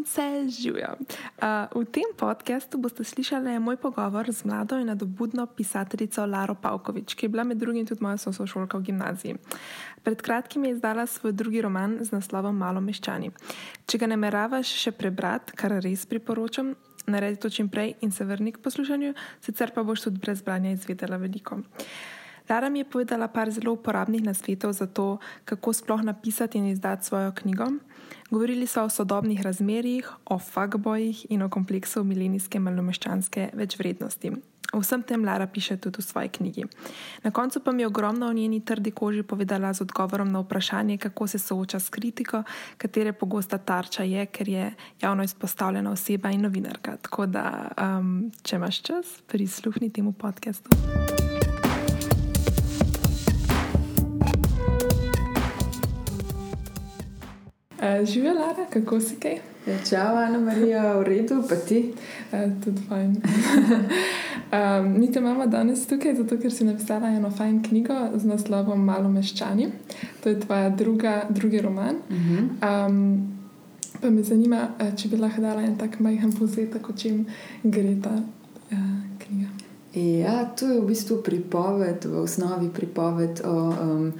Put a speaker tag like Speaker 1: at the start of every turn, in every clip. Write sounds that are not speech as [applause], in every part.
Speaker 1: punce živijo. Uh, v tem podkastu boste slišali moj pogovor z mlado in nadobudno pisateljico Laro Pavkovič, ki je bila med drugim tudi moja sošolka v gimnaziji. Pred kratkim je izdala svoj drugi roman z naslovom Malo meščani. Če ga nameravaš še prebrati, kar res priporočam, naredi to čim prej in se vrni k poslušanju, sicer pa boš tudi brez branja izvedela veliko. Lara mi je povedala par zelo uporabnih nasvetov za to, kako sploh napisati in izdati svojo knjigo. Govorili so o sodobnih razmerjih, o fuckbojih in o kompleksu milenijske malomeščanske večvrednosti. Vsem tem Lara piše tudi v svoji knjigi. Na koncu pa mi je ogromno o njeni trdi koži povedala z odgovorom na vprašanje, kako se sooča s kritiko, katere pogosta tarča je, ker je javno izpostavljena oseba in novinarka. Tako da, um, če imaš čas, prisluhni temu podkastu. Živijo, Lara, kako si kaj?
Speaker 2: Ja, čau, Ana Marija, v redu, pa ti.
Speaker 1: Uh, tudi fajn. [laughs] um, mi te imamo danes tukaj, zato ker si napisala eno fajn knjigo z naslovom Malo meščani. To je tvoja druga, drugi roman. Uh -huh. um, pa me zanima, če bi lahko dala en tak majhen povzetek, o čem gre ta uh, knjiga.
Speaker 2: Ja, to je v bistvu pripoved, v osnovi pripoved o um,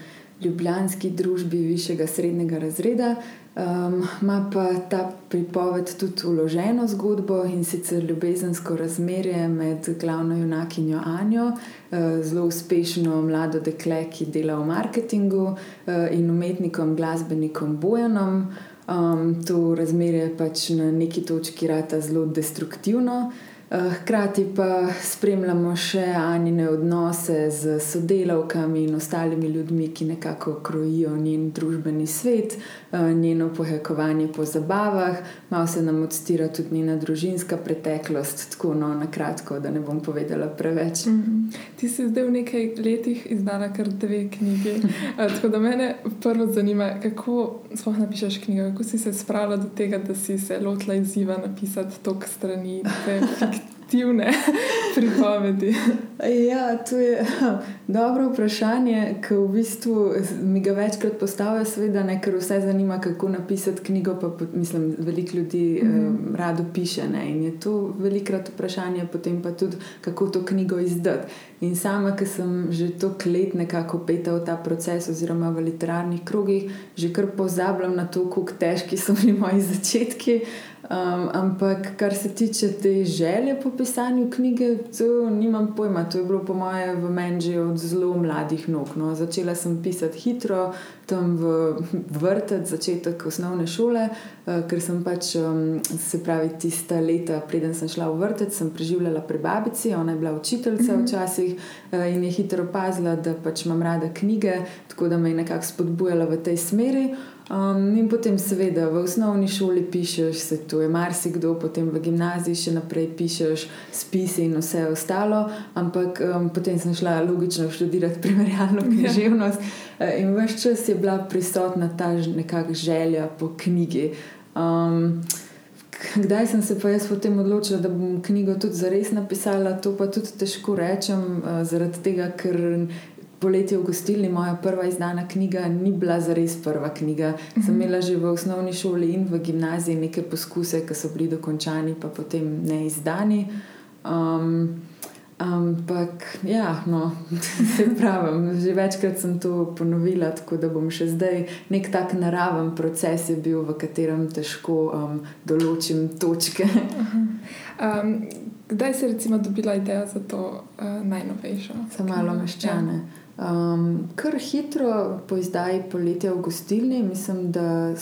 Speaker 2: ljubljanski družbi višjega srednjega razreda. Um, ma pa ta pripoved tudi uloženo zgodbo in sicer ljubezensko razmerje med glavno junakinjo Anjo, uh, zelo uspešno mlado dekle, ki dela v marketingu, uh, in umetnikom, glasbenikom Bojanom. Um, to razmerje pač na neki točki rata zelo destruktivno. Eh, hkrati pa spremljamo še Anine odnose z sodelavkami in ostalimi ljudmi, ki nekako krojijo njen družbeni svet, eh, njeno pohajkovanje po zabavah, malo se nam odstira tudi njena družinska preteklost, tako no, na kratko, da ne bom povedala preveč. Mm
Speaker 1: -hmm. Ti si zdaj v nekaj letih izdala kar dve knjigi. Eh, tako da me prvo zanima, kako sploh napišeš knjigo, kako si se spravila do tega, da si se lotila izziva napisati tok strani fiktivne [laughs] pripovedi?
Speaker 2: Ja, to je dobro vprašanje, ki v bistvu mi ga večkrat postavlja, seveda, ne, ker vse zanima, kako napisati knjigo. Pa mislim, veliko ljudi mm -hmm. eh, rado piše. Ne, in je to velikrat vprašanje, potem pa tudi, kako to knjigo izdati. In sama, ki sem že toliko let nekako peta v ta proces, oziroma v literarnih krogih, že kar pozabljam na to, kako težki so bili moji začetki. Um, ampak, kar se tiče te želje po pisanju knjige, to nimam pojma. To je bilo, po moje, v meni že od zelo mladih nog. No. Začela sem pisati hitro, tam v vrtec, začetek osnovne šole, uh, ker sem pač, um, se pravi, tista leta, preden sem šla v vrtec, sem preživljala pri babici, ona je bila učiteljica mhm. včasih uh, in je hitro opazila, da pač imam rada knjige, tako da me je nekako spodbujala v tej smeri. Um, in potem, seveda, v osnovni šoli pišeš, se tu je marsikdo, potem v gimnaziji še naprej pišeš spise in vse ostalo. Ampak um, potem sem šla logično študirati primerjalno ja. književnost ja. in vse čas je bila prisotna ta nekakšna želja po knjigi. Um, Kdaj sem se pa jaz potem odločila, da bom knjigo tudi za res napisala, to pa tudi težko rečem, uh, zaradi tega, ker poletje v gostilni, moja prva izdana knjiga, ni bila za res prva knjiga. Mhm. Sem imela že v osnovni šoli in v gimnaziji neke poskuse, ki so bili dokončani, pa potem ne izdani. Um, ampak, ja, no, [laughs] se pravim, že večkrat sem to ponovila, tako da bom še zdaj nek tak naraven proces je bil, v katerem težko um, določim točke.
Speaker 1: um, kdaj si recimo dobila idejo za to uh, najnovejšo?
Speaker 2: Samo malo meščane. Ja. Um, kar hitro po izdaji poletja v gostilni, mislim, da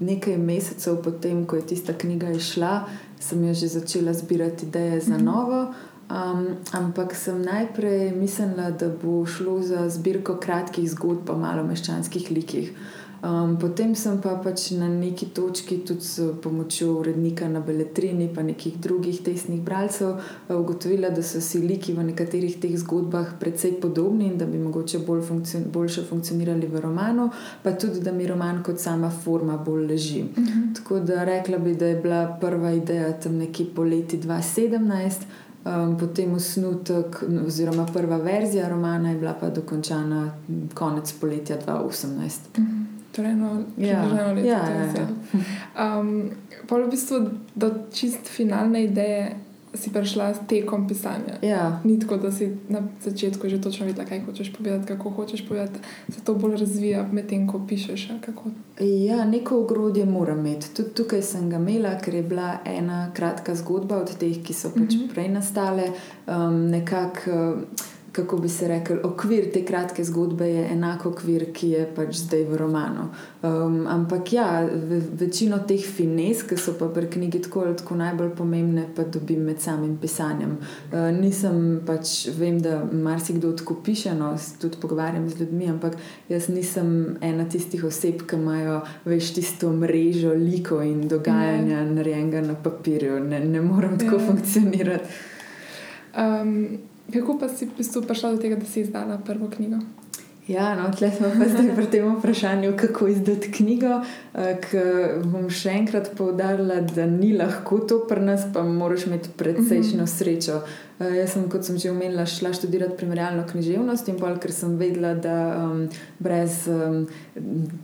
Speaker 2: nekaj mesecev potem, ko je tista knjiga išla, sem jo že začela zbirati ideje za mhm. novo. Um, ampak sem najprej mislila, da bo šlo za zbirko kratkih zgodb o malomeščanskih likih. Um, potem sem pa pač na neki točki, tudi s pomočjo urednika na Beletrini in nekih drugih tesnih bralcev, uh, ugotovila, da so si liki v nekaterih teh zgodbah precej podobni in da bi mogoče bolj funkcion boljše funkcionirali v romanu, pa tudi da mi roman kot sama forma bolj leži. Uh mhm. -huh. Tako da rekla bi, da je bila prva ideja tam nekje poleti 2017. Um, potem osnutek, oziroma prva verzija romana je bila pa dokončana konec poletja 2018. Uh -huh.
Speaker 1: Torej, no,
Speaker 2: Ja.
Speaker 1: eno leto.
Speaker 2: Ja,
Speaker 1: je
Speaker 2: ja, ja.
Speaker 1: zdaj. Um, pa v bistvu do čist finalne ideje si prišla s tekom pisanja.
Speaker 2: Ja.
Speaker 1: Ni tako, da si na začetku že točno vedela, kaj hočeš povedati, kako hočeš povedati, se to bolj razvija medtem, ko pišeš. ali?
Speaker 2: Ja, neko ogrodje moram imeti. Tudi tukaj sem ga imela, ker je bila ena kratka zgodba od teh, ki so pač
Speaker 1: Mhm.
Speaker 2: prej nastale. Um, nekako, uh, kako bi se rekel, okvir te kratke zgodbe je enak okvir, ki je pač zdaj v romanu. Um, ampak ja, ve, večino teh fines, ki so pa pri knjigi tako ali tako najbolj pomembne, pa dobim med samim pisanjem. Uh, nisem pač, vem, da marsikdo tako piše, no, tudi pogovarjam z ljudmi, ampak jaz nisem ena tistih oseb, ki imajo veš tisto mrežo likov in dogajanja
Speaker 1: Ne.
Speaker 2: narejenega na papirju. Ne, ne morem tako
Speaker 1: Ja.
Speaker 2: funkcionirati.
Speaker 1: Um, kako pa si v bistvu prišla do tega, da si izdala prvo knjigo?
Speaker 2: Ja, no, tle smo pa zdaj pri tem vprašanju, kako izdati knjigo. Ker bom še enkrat poudarila, da ni lahko to pri nas, pa moraš imeti precejšno srečo. Eh, Jaz sem, kot sem že omenila, šla študirati primerjalno književnost in pol, ker sem vedela, da um, brez um,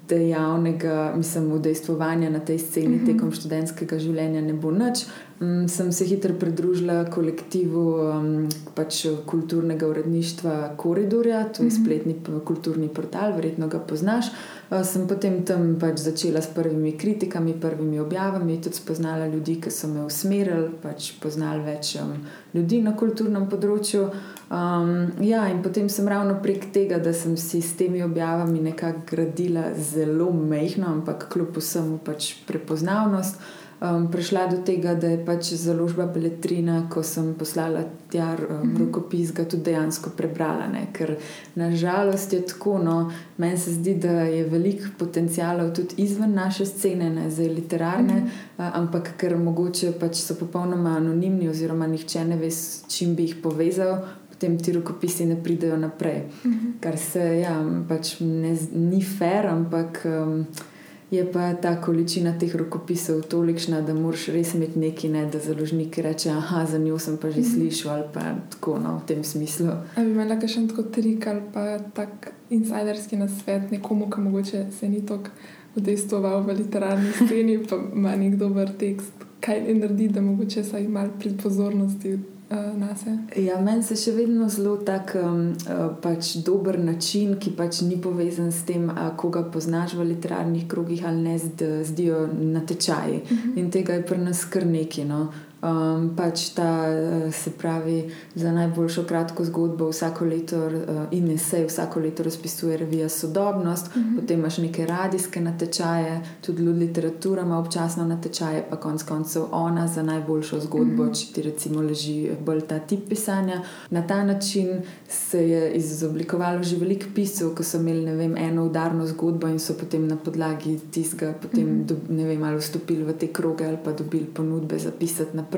Speaker 2: dejavnega, mislim, udejstvovanja na tej sceni
Speaker 1: Mhm.
Speaker 2: tekom študentskega življenja ne bo nič. Um, sem se hitro pridružila kolektivu um, pač kulturnega uredništva Koridorja, to je
Speaker 1: Mhm.
Speaker 2: spletni p- kulturni portal, verjetno ga poznaš. Uh, sem potem tam pač začela s prvimi kritikami, prvimi objavami, tudi spoznala ljudi, ki so me usmerili, pač poznala več um, ljudi na kulturnem področju. Um, ja, in potem sem ravno prek tega, da sem si s temi objavami nekako gradila zelo mehko, ampak kljub vsemu pač prepoznavnost. Um, prišla do tega, da je pač založba Beletrina, ko sem poslala tja um, rokopis, ga tudi dejansko prebrala. Ne? Ker nažalost je tako, no, meni se zdi, da je veliko potencijalov tudi izven naše scene, ne zdaj literarne,
Speaker 1: Mhm.
Speaker 2: a, ampak ker mogoče pač so popolnoma anonimni, oziroma nihče ne ve, s čim bi jih povezal, potem ti rokopisi ne pridejo naprej.
Speaker 1: Mhm.
Speaker 2: Kar se ja, pač ne, ni fair, ampak um, je pa ta količina teh rokopisov tolikšna, da moraš res imeti nekaj, ne, da založnik reče: Ah, za njo sem pa že
Speaker 1: Mhm.
Speaker 2: slišal ali pa tako no, v tem smislu.
Speaker 1: A bi imela še tako trik ali pa tak insiderski nasvet nekomu, ki mogoče se ni tako udejstvoval v literarni [laughs] sceni, pa ima nek dober tekst, kaj naj naredi, da mogoče saj malo pri pozornosti na se.
Speaker 2: Ja, meni se še vedno zelo tak um, uh, pač dober način, ki pač ni povezan s tem, a, koga poznaš v literarnih krogih ali ne, zd- zdijo natečaji. In tega je pri nas kar nekaj. No. Um, pač ta, eh, se pravi, za najboljšo kratko zgodbo vsako leto uh, in esej vsako leto razpisuje revija Sodobnost,
Speaker 1: Mhm.
Speaker 2: potem imaš neke radijske natečaje, tudi Lud literatura ima občasno natečaje, pa konec koncev ona za najboljšo zgodbo,
Speaker 1: Mhm.
Speaker 2: če ti recimo leži bolj ta tip pisanja. Na ta način se je izoblikovalo že veliko piscev, ki so imeli vem, eno udarno zgodbo in so potem na podlagi tistega potem,
Speaker 1: Mhm.
Speaker 2: do, ne vem, ali vstopili v te kroge ali pa dobili ponudbe za pisati naprej.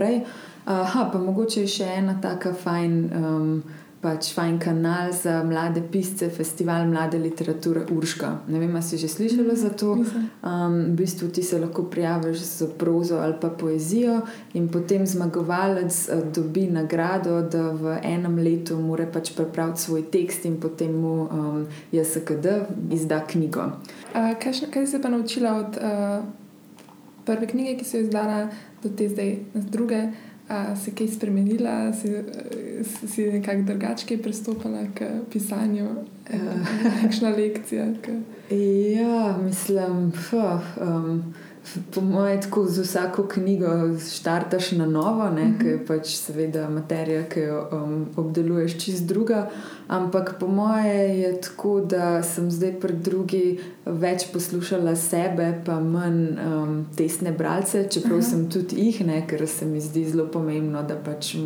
Speaker 2: Aha, pa mogoče je še ena taka fajn. Um, Pač fajn kanal za mlade pisce, festival mlade literature Urška. Ne vem, ali si že slišala za to. Um, v bistvu ti se lahko prijaviš z prozo ali pa poezijo, in potem zmagovalec uh, dobi nagrado, da v enem letu mora pač prepraviti svoj tekst in potem mu um, JSKD izda knjigo.
Speaker 1: Uh, kaj, kaj si se pa naučila od uh, prve knjige, ki si jo izdala, do te zdaj druge? Uh, si kaj spremenila, si, eh, si- nekako drugače pristopila k pisanju, kakšna lekcija? K...
Speaker 2: Ja, mislim, fuh, um, po mojem, tako z vsako knjigo štartaš na novo, ne,
Speaker 1: Mhm.
Speaker 2: ker je pač seveda materija, ki jo um, obdeluješ, čist druga. Ampak po mojem je tako, da sem zdaj pri drugi več poslušala sebe, pa manj um, testne bralce, čeprav
Speaker 1: Aha.
Speaker 2: sem tudi jih, ne, ker se mi zdi zelo pomembno, da pač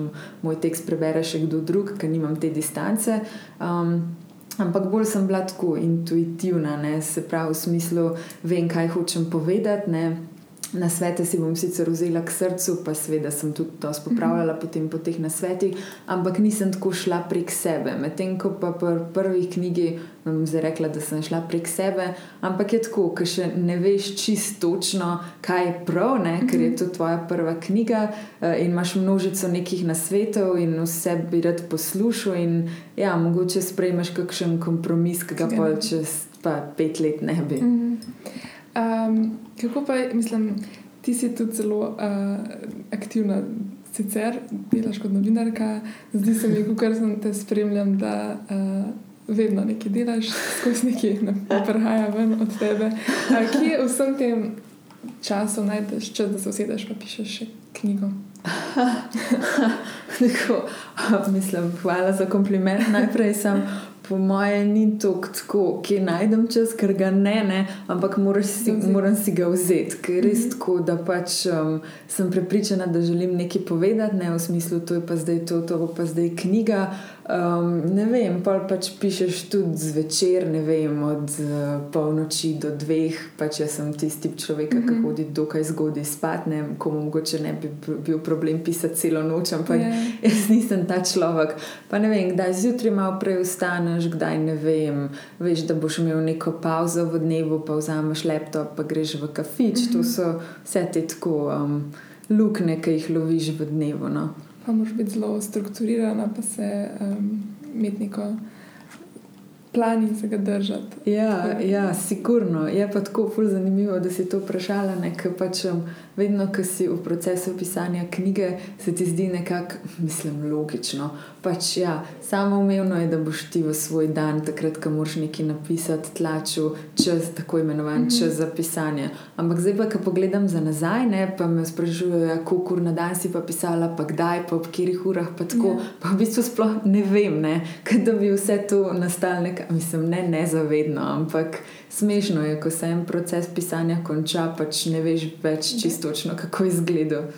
Speaker 2: moj tekst prebere še kdo drug, ker nimam te distance. Um, Ampak bolj sem bila tako intuitivna, ne? se pravi, v smislu, vem, kaj hočem povedati. Ne? Na svete si bom sicer vzela k srcu, pa seveda sem tudi to spopravljala mm -hmm. potem po teh nasvetih, ampak nisem tako šla prek sebe. Medtem ko pa pri prvi knjigi, bom zdaj rekla, da sem šla prek sebe, ampak je tako, ker še ne veš čisto točno, kaj je prav, ne? ker je to tvoja prva knjiga eh, in imaš množico nekih nasvetov in vse bi rad poslušal. In ja, mogoče sprejmeš kakšen kompromis, ki ga pol čez pa pet let ne bi.
Speaker 1: Mhm. Um, kako pa, mislim, ti si tudi zelo uh, aktivna, sicer delaš kot novinarka, zdi se mi, kar sem te spremljam, da uh, vedno nekaj delaš, skozi nekaj ne prihaja ven od tebe. Uh, kje v vsem tem času najdeš čas, da se usedeš in pišeš še knjigo? [laughs]
Speaker 2: Tako, mislim, hvala za kompliment. Najprej sem po mojem, ni to tako, ki najdem čas, ker ga ne, ne ampak si, moram si ga vzeti, ker je res mhm. tako, da pač um, sem prepričana, da želim nekaj povedati, ne v smislu, to je pa zdaj to, to pa zdaj knjiga. Um, ne vem, pa pač pišeš tudi zvečer, ne vem, od uh, polnoči do dveh. Pač jaz sem tisti tip človeka, mm -hmm. ki hodi dokaj zgodaj spat, ne vem, komu mogoče ne bi bil problem pisati celo noč, ampak yeah. Ja. jaz nisem ta človek. Pa ne vem, kdaj zjutraj malo prej vstaneš, kdaj ne vem, veš, da boš imel neko pauzo v dnevu, pa vzameš laptop, pa greš v kafič. Mm -hmm. To so vse te tako um, lukne, ki jih loviš v dnevu. No
Speaker 1: pa moraš biti zelo strukturirana, pa se um, imeti neko plan in se ga držati.
Speaker 2: Ja, ja, sigurno. Je pa tako zanimivo, da si to vprašala, ker pač um, vedno, ko si v procesu pisanja knjige, se ti zdi nekako, mislim, logično. Pač ja, samo umevno je, da boš ti v svoj dan, takrat, ko moraš nekaj napisati, tlačil čez tako imenovan mm -hmm. čas za pisanje. Ampak zdaj, pa, ko pogledam za nazaj, ne, pa me sprašujejo, ja, koliko ur na dan si pa pisala, pa kdaj, pa ob katerih urah, pa tako. Yeah. Ja. Pa v bistvu sploh ne vem, ne, da bi vse to nastalo mislim, ne nezavedno, ampak smešno je, ko se en proces pisanja konča, pač ne veš več mhm. čisto, kako je izgledal.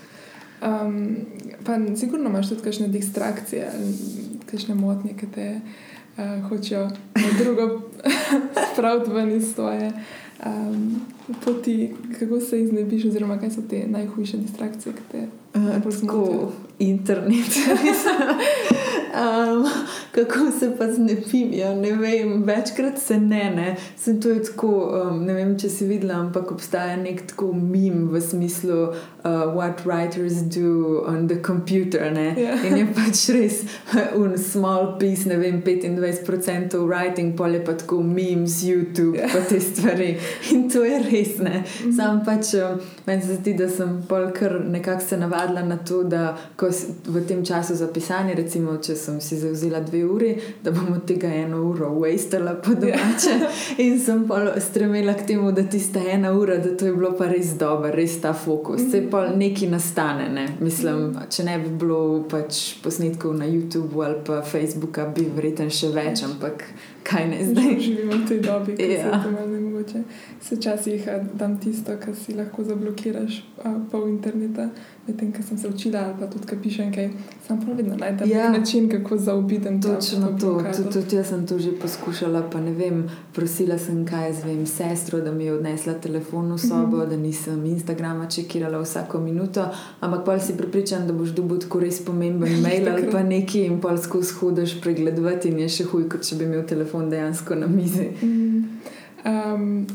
Speaker 1: Um, pa, sigurno imaš tudi kakšne distrakcije, kakšne motnje, ki te uh, hočejo drugo [laughs] spraviti ven iz svoje um, poti, kako se jih znebiš, oziroma kaj so te najhujše distrakcije, ki te
Speaker 2: uh, internet. [laughs] um, [laughs] kako se pa znepim? Ja, ne vem, večkrat se ne, ne. Sem to tako, um, ne vem, če si videla, ampak obstaja nek tako mim v smislu, uh, what writers do on the computer. Yeah. Ja. In je pač res [laughs] un small piece, ne vem, 25% writing, pol je pa tako memes, YouTube, yeah. Ja. pa te stvari. In to je res, ne. Mm -hmm. Sam pač, um, meni se zdi, da sem pol kar nekako se navadila na to, da ko v tem času za pisanje, recimo, če sem si zauzela dve uri, da bom od tega eno uro wastela po domače. Yeah. [laughs] In sem pa stremela k temu, da tista ena ura, da to je bilo pa res dobro, res ta fokus. Mm -hmm. Se pa nekaj nastane. Ne? Mislim, -hmm. če ne bi bilo pač posnetkov na YouTubu ali pa Facebooku, bi verjetno še več, ampak kaj ne zdaj.
Speaker 1: Živimo v tej dobi, ki ja. se tam ne mogoče. Se časih dam tisto, kar si lahko zablokiraš po internetu medtem ko sem se učila, ali pa tudi, ko pišem kaj, sem prav vedno najdel ja. način, kako zaobidem
Speaker 2: to. Točno to, tudi, tudi jaz sem to že poskušala, pa ne vem, prosila sem kaj, zvem sestro, da mi je odnesla telefon v sobo, mm -hmm. da nisem Instagrama čekirala vsako minuto, ampak pa si pripričan, da boš dobil tako res pomemben [laughs] mail ali pa neki in pa skozi hodiš pregledovati in je še huj, kot če bi imel telefon dejansko na mizi. Mm
Speaker 1: um,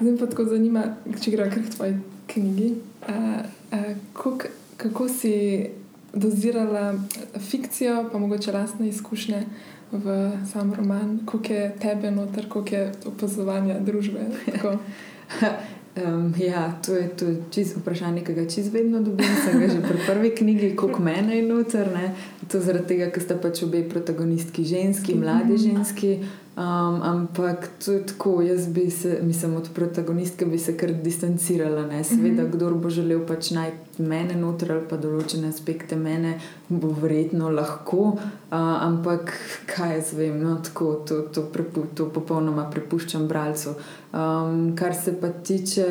Speaker 1: Zdaj pa tako zanima, če gre kar k tvoji knjigi. Uh, uh, kuk, kako si dozirala fikcijo, pa mogoče lastne izkušnje v sam roman, koliko je tebe noter, koliko je opazovanja družbe. [laughs]
Speaker 2: Um, ja, to je, to je čisto vprašanje, ki ga čisto vedno dobim. Sem ga že pri prvi knjigi, koliko mene je noter. Ne? To zaradi tega, ker sta pač obe protagonistki ženski, mladi mhm. ženski. Um, ampak to je tako, jaz bi se, mislim, od protagonistke bi se kar distancirala. Ne? Seveda, mm -hmm. kdo bo želel pač najti mene noter ali pa določene aspekte mene, bo verjetno lahko, uh, ampak kaj jaz vem, no, tako, to, to, prepu, to popolnoma prepuščam bralcu. Um, kar se pa tiče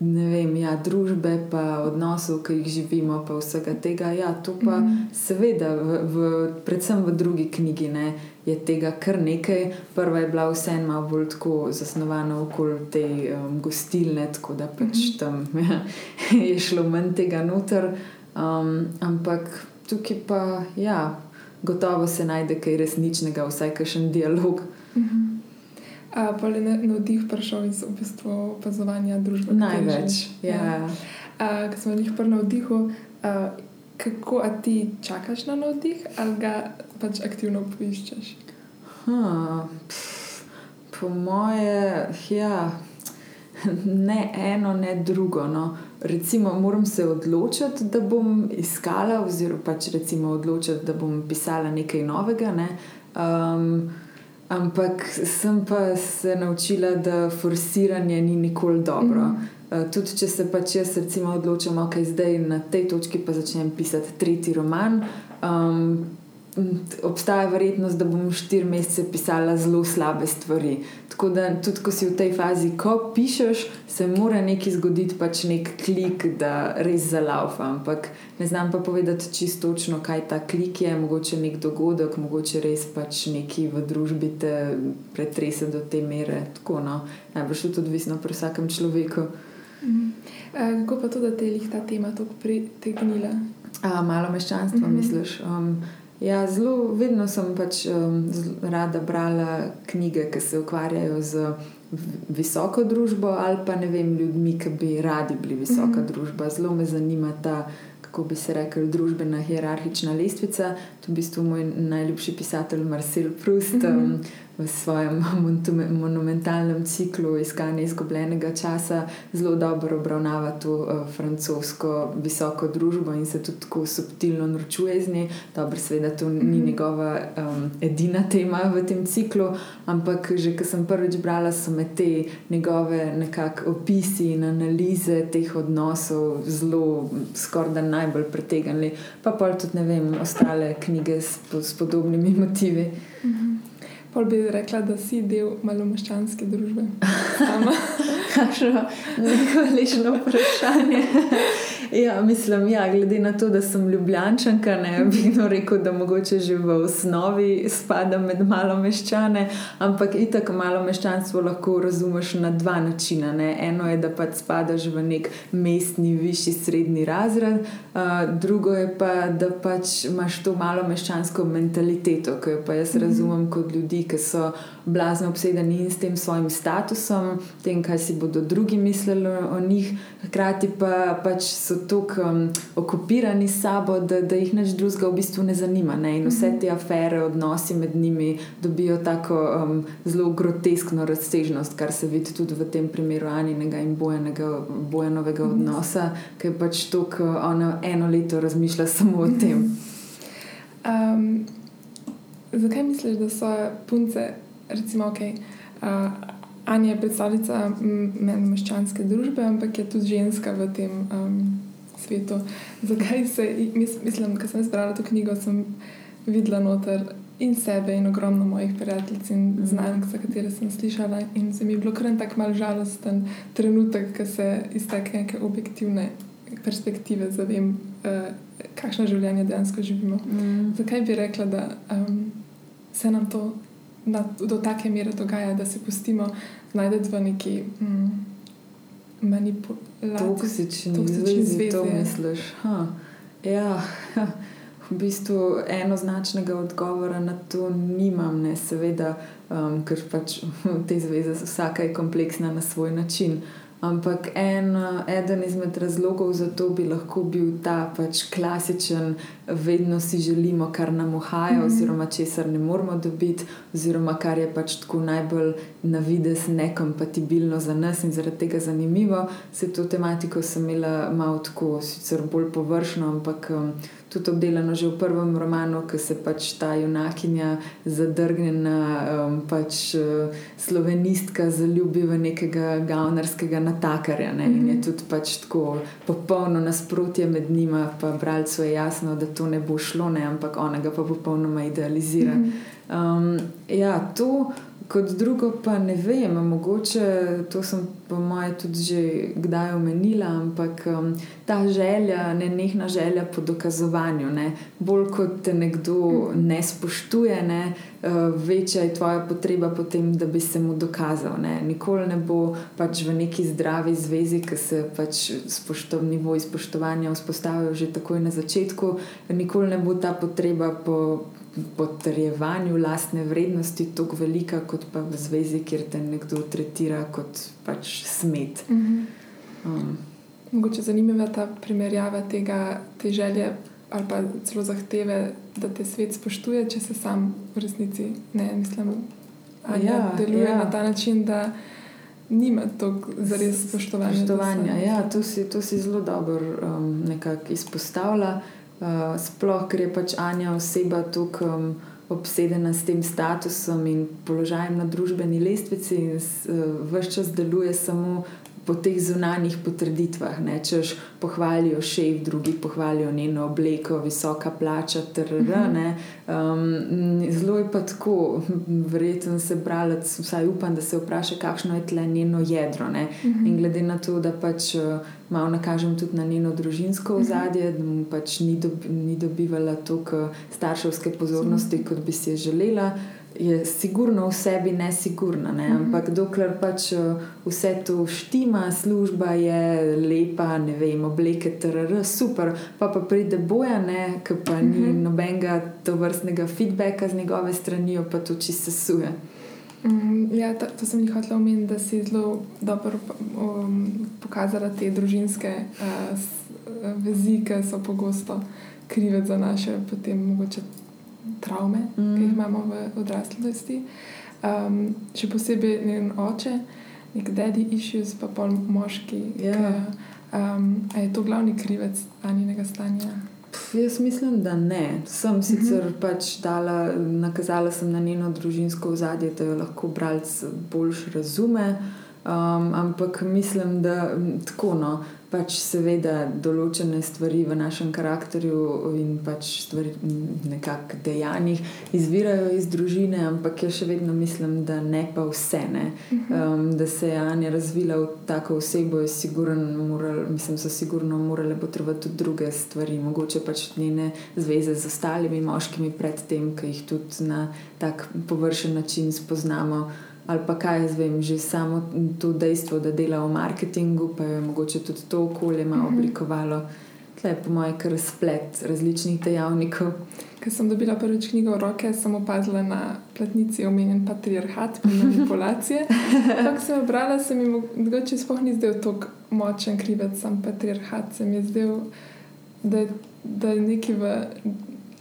Speaker 2: ne vem, ja, družbe, pa odnosov, ki jih živimo, pa vsega tega, ja, to pa mm -hmm. seveda, v, v, predvsem v drugi knjigi. Ne? je tega kar nekaj. Prva je bila vseeno malo bolj tako zasnovana okoli te um, gostilne, tako da pač mm -hmm. tam [laughs] ja, je šlo manj tega noter. Um, ampak tukaj pa, ja, gotovo se najde kaj resničnega, vsaj kakšen dialog. Mm -hmm.
Speaker 1: Pa je navdih prišel iz v bistvu opazovanja družbe?
Speaker 2: Največ. Ja.
Speaker 1: Ja. Ko smo jih prvi na vdihu, kako ti čakaš na navdih ali ga pač aktivno poiščeš?
Speaker 2: Ha, Po moje, ja, ne eno, ne drugo. No. Recimo, moram se odločiti, da bom iskala, oziroma pač recimo odločiti, da bom pisala nekaj novega. Ne. Um, ampak sem pa se naučila, da forsiranje ni nikoli dobro. Mm. Uh, tudi če se pač jaz recimo odločim, da okay, zdaj na tej točki pa začnem pisati tretji roman. Um, obstaja verjetnost, da bom štiri mesece pisala zelo slabe stvari. Tako da tudi, ko si v tej fazi, ko pišeš, se mora nekaj zgoditi, pač nek klik, da res zalaufa. Ampak ne znam pa povedati čisto točno, kaj ta klik je, mogoče nek dogodek, mogoče res pač neki v družbi te pretrese do te mere. Tako, no. Najbrž je to odvisno pri vsakem človeku.
Speaker 1: Mm. Kako pa tudi, da te je ta tema tako pritegnila?
Speaker 2: Malo meščanstvo, mm -hmm. misliš. Um, Ja, zelo, vedno sem pač um, rada brala knjige, ki se ukvarjajo z visoko družbo ali pa ne vem, ljudmi, ki bi radi bili visoka mm -hmm. družba. Zelo me zanima ta, kako bi se rekel, družbena hierarhična lestvica. To je v bistvu moj najljubši pisatelj Marcel Proust. Mm -hmm. um, v svojem [laughs] monumentalnem ciklu iskanja izgubljenega časa zelo dobro obravnava to uh, francosko visoko družbo in se tudi tako subtilno norčuje iz nje. Dobro, seveda to ni mm -hmm. njegova um, edina tema v tem ciklu, ampak že ko sem prvič brala, so me te njegove nekakšne opisi in analize teh odnosov zelo skoraj da najbolj pritegnili. Pa pa tudi ne vem, ostale knjige s, s podobnimi motivi. Mm -hmm.
Speaker 1: Pol bi rekla, da si del malomaščanske družbe. [laughs]
Speaker 2: Kakšno hvaležno vprašanje. ja, mislim, ja, glede na to, da sem ljubljančanka, ne bi rekel, da mogoče že v osnovi spada med malomeščane, ampak itak malomeščanstvo lahko razumeš na dva načina. Ne. Eno je, da pač spadaš v nek mestni, višji, srednji razred, uh, drugo je pa, da pač imaš to malomeščansko mentaliteto, ki jo pa jaz mhm. razumem kot ljudi ki so blazno obsedeni in s tem svojim statusom, tem, kaj si bodo drugi mislili o njih, hkrati pa pač so tako um, okupirani s sabo, da, da jih nič drugega v bistvu ne zanima. Ne? In vse mhm. te afere, odnosi med njimi dobijo tako um, zelo groteskno razsežnost, kar se vidi tudi v tem primeru Aninega in Bojanovega mhm. odnosa, ki je pač to, ko ona eno leto razmišlja samo o tem. [laughs]
Speaker 1: Um, Zakaj misliš, da so punce, recimo, ok, uh, Anja je predstavnica meščanske družbe, ampak je tudi ženska v tem um, svetu? Zakaj se, mislim, ko sem izbrala to knjigo, sem videla noter in sebe, in ogromno mojih prijateljic in mhm. znank, za katere sem slišala. In se mi je bilo kar en tak mal žalosten trenutek, ko se iz take neke objektivne perspektive zavem, uh, kakšno življenje dejansko živimo. Mm. Zakaj bi rekla, da. Um, se nam to na, do take mere dogaja, da se pustimo znajti v neki mm, manipulaciji.
Speaker 2: Toksični zvezi, to misliš. Ha. Ja, v bistvu enoznačnega odgovora na to nimam, ne seveda, um, ker pač [laughs] te zveze vsaka kompleksna na svoj način. Ampak en, eden izmed razlogov za to bi lahko bil ta pač klasičen, vedno si želimo, kar nam uhaja, mm -hmm. oziroma česar ne moramo dobiti, oziroma kar je pač tako najbolj na vides nekompatibilno za nas in zaradi tega zanimivo. Se to tematiko sem imela malo tako, sicer bolj površno, ampak um, tudi obdelano že v prvem romanu, ki se pač ta junakinja zadrgne na um, pač, uh, slovenistka, zaljubi v nekega gavnarskega natakarja. Ne? In je mhm. tudi pač tako popolno nasprotje med njima, pa bralcu je jasno, da to ne bo šlo, ne? ampak ona ga pa popolnoma idealizira. Mhm. Um, ja, to. Kot drugo, pa ne vem, mogoče to sem po mojem tudi že kdaj omenila, ampak um, ta želja, ne nehna želja po dokazovanju, ne, bolj kot te nekdo ne spoštuje, ne, uh, večja je tvoja potreba potem, da bi se mu dokazal. Ne. Nikoli ne bo pač v neki zdravi zvezi, ki se pač spoštov, nivo izpoštovanja vzpostavijo že takoj na začetku, nikoli ne bo ta potreba po potrjevanju lastne vrednosti tako velika, kot pa v zvezi, kjer te nekdo tretira kot pač smet. Mm -hmm.
Speaker 1: um. Mogoče zanimiva ta primerjava tega, te želje ali pa celo zahteve, da te svet spoštuje, če se sam v resnici ne mislim. ja, deluje ja. na ta način, da nima toliko zares spoštovanja.
Speaker 2: spoštovanja. Ja, to, si, to si zelo dobro um, izpostavlja. Uh, sploh, ker je pač Anja oseba tukaj. Um, Obsedena s tem statusom in položajem na družbeni lestvici, in uh, vse čas deluje samo po teh zunanjih potrditvah, ne, češ pohvalijo šef, drugi pohvalijo njeno obleko, visoka plača, trr. Um, zelo je pa tako, verjetno se bralec, vsaj upam, da se vpraša, kakšno je tle njeno jedro. Ne. In glede na to, da pač uh, malo nakažem tudi na njeno družinsko ozadje, da mu pač ni, dobi, ni dobivala toliko starševske pozornosti, kot bi si želela je sigurno v sebi nesigurna. Ne? Mhm. Ampak dokler pač eh, vse to štima, služba je lepa, ne vem, obleke TRR, super, pa pa pride boja, ki pa ni mhm. nobenega to vrstnega feedbacka z njegove strani, pa to čisto suje.
Speaker 1: Mm, ja, to, to sem jih hotel omeniti, da si zelo dobro um, pokazala te družinske uh, vezi, ki so pogosto krive za naše, potem mogoče travme, mm. ki jih imamo v odraslosti. Um, še posebej njen oče, nek daddy issues, pa pol moški. Yeah. Ki, um, je to glavni krivec anjenega stanja?
Speaker 2: Pff, jaz mislim, da ne. Sem sicer mm -hmm. pač dala, nakazala sem na njeno družinsko ozadje, da jo lahko bralec bolj razume. Um, ampak mislim, da tako no pač seveda določene stvari v našem karakterju in pač stvari nekako dejanjih izvirajo iz družine, ampak jaz še vedno mislim, da ne pa vse. Ne. Um, da se je Anja razvila v tako osebo, moral, mislim, so sigurno morale potrebovati tudi druge stvari, mogoče pač njene zveze z ostalimi moškimi predtem, ki jih tudi na tak površen način spoznamo ali pa kaj jaz vem, že samo to dejstvo, da dela v marketingu, pa je mogoče tudi to okolje malo mhm. oblikovalo. Tle je po mojem kar splet različnih dejavnikov.
Speaker 1: Ker sem dobila prvič knjigo v roke, sem opazila na platnici omenjen patriarhat in manipulacije. [laughs] Ampak sem jo brala, se mi mogoče sploh ni zdel tako močen krivec, sem patriarhat. Se mi je zdel, da, da je nekaj v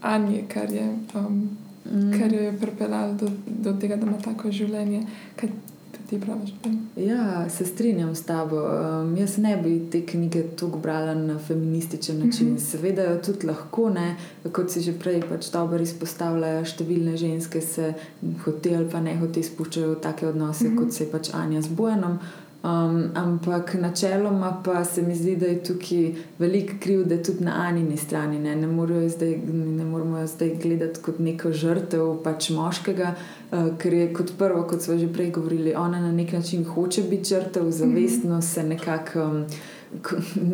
Speaker 1: Anji, kar je. Um, mm. kar jo je pripeljalo do, do tega, da ima tako življenje. Kaj ti praviš?
Speaker 2: Ja, se strinjam s tabo. Um, jaz ne bi te knjige tako brala na feminističen način. Mm -hmm. Seveda jo tudi lahko, ne? kot si že prej pač dobro izpostavljajo, številne ženske se hote ali pa ne hote spuščajo v take odnose, mm -hmm. kot se je pač Anja z Bojanom. Um, ampak načeloma pa se mi zdi, da je tukaj veliko krivde tudi na Anini strani. Ne, ne, zdaj, ne moramo jo zdaj gledati kot neko žrtev pač moškega, uh, ker je kot prvo, kot smo že prej govorili, ona na nek način hoče biti žrtev, zavestno se nekako. Um,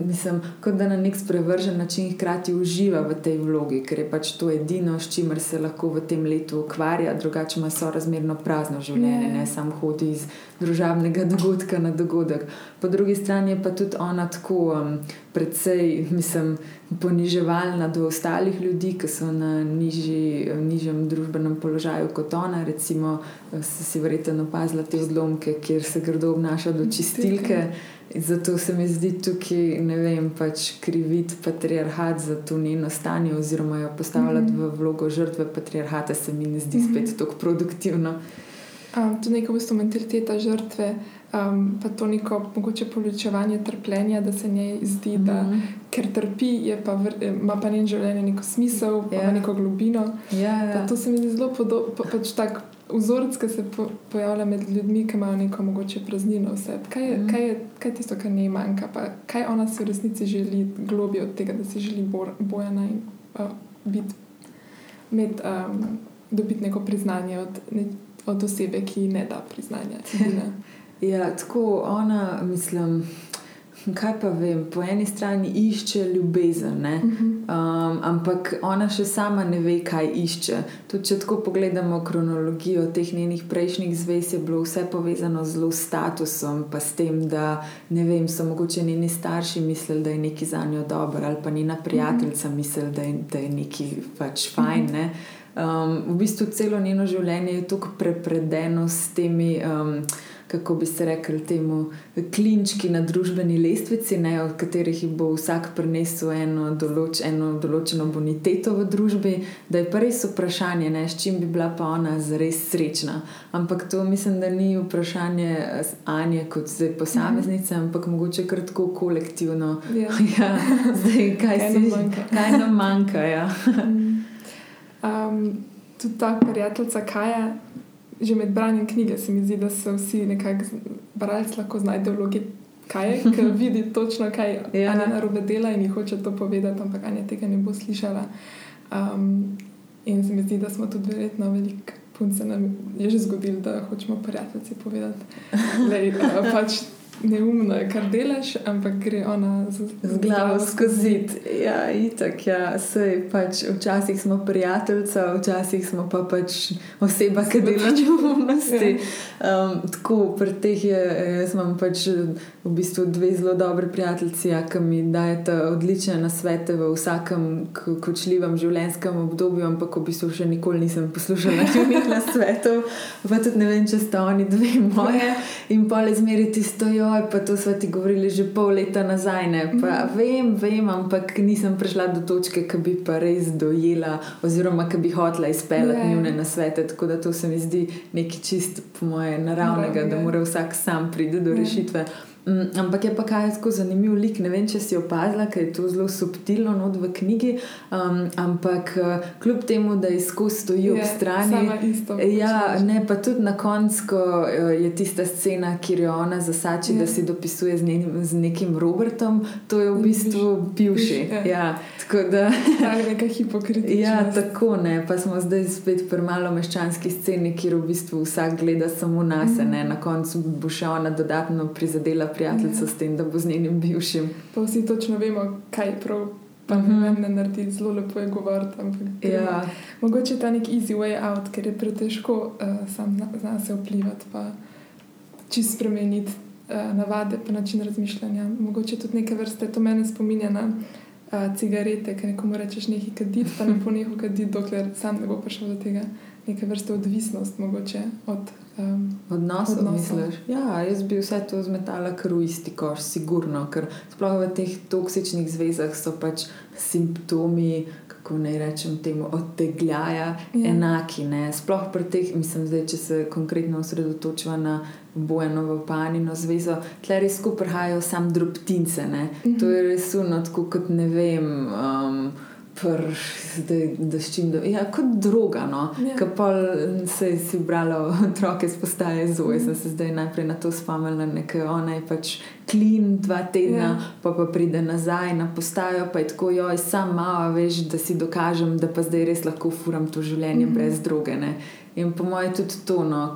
Speaker 2: mislim, kot da na nek sprevržen način hkrati uživa v tej vlogi, ker je pač to edino, s čimer se lahko v tem letu ukvarja, drugače ima sorazmerno prazno življenje, ne, ne samo hodi iz družabnega [laughs] dogodka na dogodek. Po drugi strani je pa tudi ona tako um, precej, mislim, poniževalna do ostalih ljudi, ki so na nižji, nižjem družbenem položaju kot ona. Recimo, si verjetno opazila te zlomke, kjer se grdo obnaša do čistilke. Zato se mi zdi tukaj, ne vem, pač kriviti patriarhat za to njeno stanje, oziroma jo postavljati mm -hmm. v vlogo žrtve patriarhata, se mi ne zdi mm -hmm. spet tako produktivno.
Speaker 1: Um, to je neko vrsto mentaliteta žrtve, um, pa to neko mogoče povečevanje trpljenja, da se njej zdi, mm -hmm. da mhm. ker trpi, pa vr, ima pa njen življenje neko smisel, pa yeah. Ja. neko globino.
Speaker 2: Yeah, ja, yeah.
Speaker 1: To se mi zdi zelo podobno. Pa, pač vzorec, ki se po, pojavlja med ljudmi, ki imajo neko mogoče praznino vse. Kaj je, mm. kaj je, kaj je tisto, kar ne manjka? Pa kaj ona si v resnici želi, globije od tega, da si želi bor, bojena in uh, biti, med, um, dobiti neko priznanje od, ne, od osebe, ki ne da priznanja. [laughs]
Speaker 2: ja, tako ona, mislim. Kaj pa vem, po eni strani išče ljubezen, um, ampak ona še sama ne ve, kaj išče. Tudi če tako pogledamo kronologijo teh njenih prejšnjih zvez, je bilo vse povezano z statusom, pa s tem, da ne vem, so mogoče njeni starši mislili, da je nekaj za njo dobro, ali pa njena prijateljica mislila, da, da je nekaj pač fajn. Ne? Um, v bistvu celo njeno življenje je tako prepredeno s temi. Um, kako bi se rekli, temu klinčki na družbeni lestvici, ne, od katerih bo vsak prinesel eno, določ, eno določeno boniteto v družbi, da je pa res vprašanje, ne, s čim bi bila pa ona res srečna. Ampak to mislim, da ni vprašanje Anja kot zdaj posameznice, mm. ampak mogoče kar tako kolektivno.
Speaker 1: Ja. [laughs]
Speaker 2: Ja, zdaj, kaj,
Speaker 1: Kaj
Speaker 2: si,
Speaker 1: nam manjka.
Speaker 2: kaj nam manjka. Ja. [laughs]
Speaker 1: Um, tudi ta prijateljica Kaja, že med branjem knjige se mi zdi, da se vsi nekako bralci lahko znajdejo v vlogi Kaje, ki [laughs] vidi točno, kaj
Speaker 2: Ja.
Speaker 1: ja. Anja narobe dela in hoče to povedati, ampak Anja tega ne bo slišala. Um, in se mi zdi, da smo tudi verjetno veliko punce nam je že zgodilo, da hočemo prijateljici povedati, [laughs] da pač neumno je, kar delaš, ampak gre ona z,
Speaker 2: Z glavo skozi. Ja, itak, ja, sej pač včasih smo prijateljica, včasih smo pa pač oseba, ki dela neumnosti. Um, tako, pri teh je, jaz imam pač v bistvu dve zelo dobre prijateljici, ja, ki mi dajeta odlične nasvete v vsakem kočljivem življenjskem obdobju, ampak v bistvu še nikoli nisem poslušala [laughs] njihovih nasvetov, pa tudi ne vem, če sta oni dve moje. In pol izmeri tisto, joj, pa to smo ti govorili že pol leta nazaj. Ne? Pa vem, vem, ampak nisem prišla do točke, ki bi pa res dojela, oziroma ki bi hotela izpeljati
Speaker 1: Ja.
Speaker 2: njune nasvete. Tako da to se mi zdi nekaj čist, po moje, naravnega, da
Speaker 1: Naravnega.
Speaker 2: mora vsak sam priti do
Speaker 1: Ja.
Speaker 2: rešitve. Mm, ampak je pa kaj tako zanimiv lik. Ne vem, če si opazila, ker je to zelo subtilno not v knjigi. Um, ampak uh, kljub temu, da je skozi stoji ob
Speaker 1: Je
Speaker 2: strani.
Speaker 1: sama isto
Speaker 2: Ja, ne, pa tudi na koncu, ko eh, je tista scena, kjer jo ona zasači,
Speaker 1: Ja.
Speaker 2: da si dopisuje z, nekim, z nekim Robertom, to je v bistvu bivši.
Speaker 1: ja.
Speaker 2: Ja, tako da. [laughs]
Speaker 1: Ta neka hipokritičnost.
Speaker 2: Ja, tako ne. Pa smo zdaj spet pri malo meščanski sceni, kjer v bistvu vsak gleda samo na sebe.
Speaker 1: Mhm.
Speaker 2: Na koncu bo še ona dodatno prizadela prijateljico
Speaker 1: Ja.
Speaker 2: s tem, da bo z njenim bivšim.
Speaker 1: Pa vsi točno vemo, kaj prav. Pa
Speaker 2: Mhm.
Speaker 1: ne vem, ne naredi zelo lepo je govoriti. ampak.
Speaker 2: Ja,
Speaker 1: Mogoče je ta nek easy way out, ker je pretežko uh, sam na, na se vplivati, pa čist spremeniti uh, navade, pa način razmišljanja. Mogoče tudi neke vrste, to mene spominja na uh, cigarete, ker nekomu rečeš nekaj kaditi, pa ne [laughs] po neho kaditi, dokler sam ne bo prišel do tega. Neke vrste odvisnost mogoče od. Um,
Speaker 2: Odnosov,
Speaker 1: Odnosov.
Speaker 2: misliš? Ja, jaz bi vse to zmetala kar v isti koš, sigurno, ker sploh v teh toksičnih zvezah so pač simptomi, kako naj rečem, temu odtegljaja,
Speaker 1: Ja.
Speaker 2: enaki. Ne? Sploh pri teh, mislim, zdaj, če se konkretno osredotočava na Bojanovo panino zvezo, tle res skupaj prihajajo sam drobtince. Ne?
Speaker 1: Mhm.
Speaker 2: To je res uno, tako kot ne vem. Um, Pr, zdaj, da s čim, da, ja, kot druga. No.
Speaker 1: Ja.
Speaker 2: Ko pol se si brala otroke z postaje Zoe, sem se zdaj najprej na to spomnila, ker ona je pač klin dva tedna,
Speaker 1: Ja.
Speaker 2: pa pa pride nazaj na postajo, pa je tako, joj, sam malo, veš, da si dokažem, da pa zdaj res lahko furam to življenje
Speaker 1: Mhm.
Speaker 2: brez droge. Ne. In po mojem tudi to, no,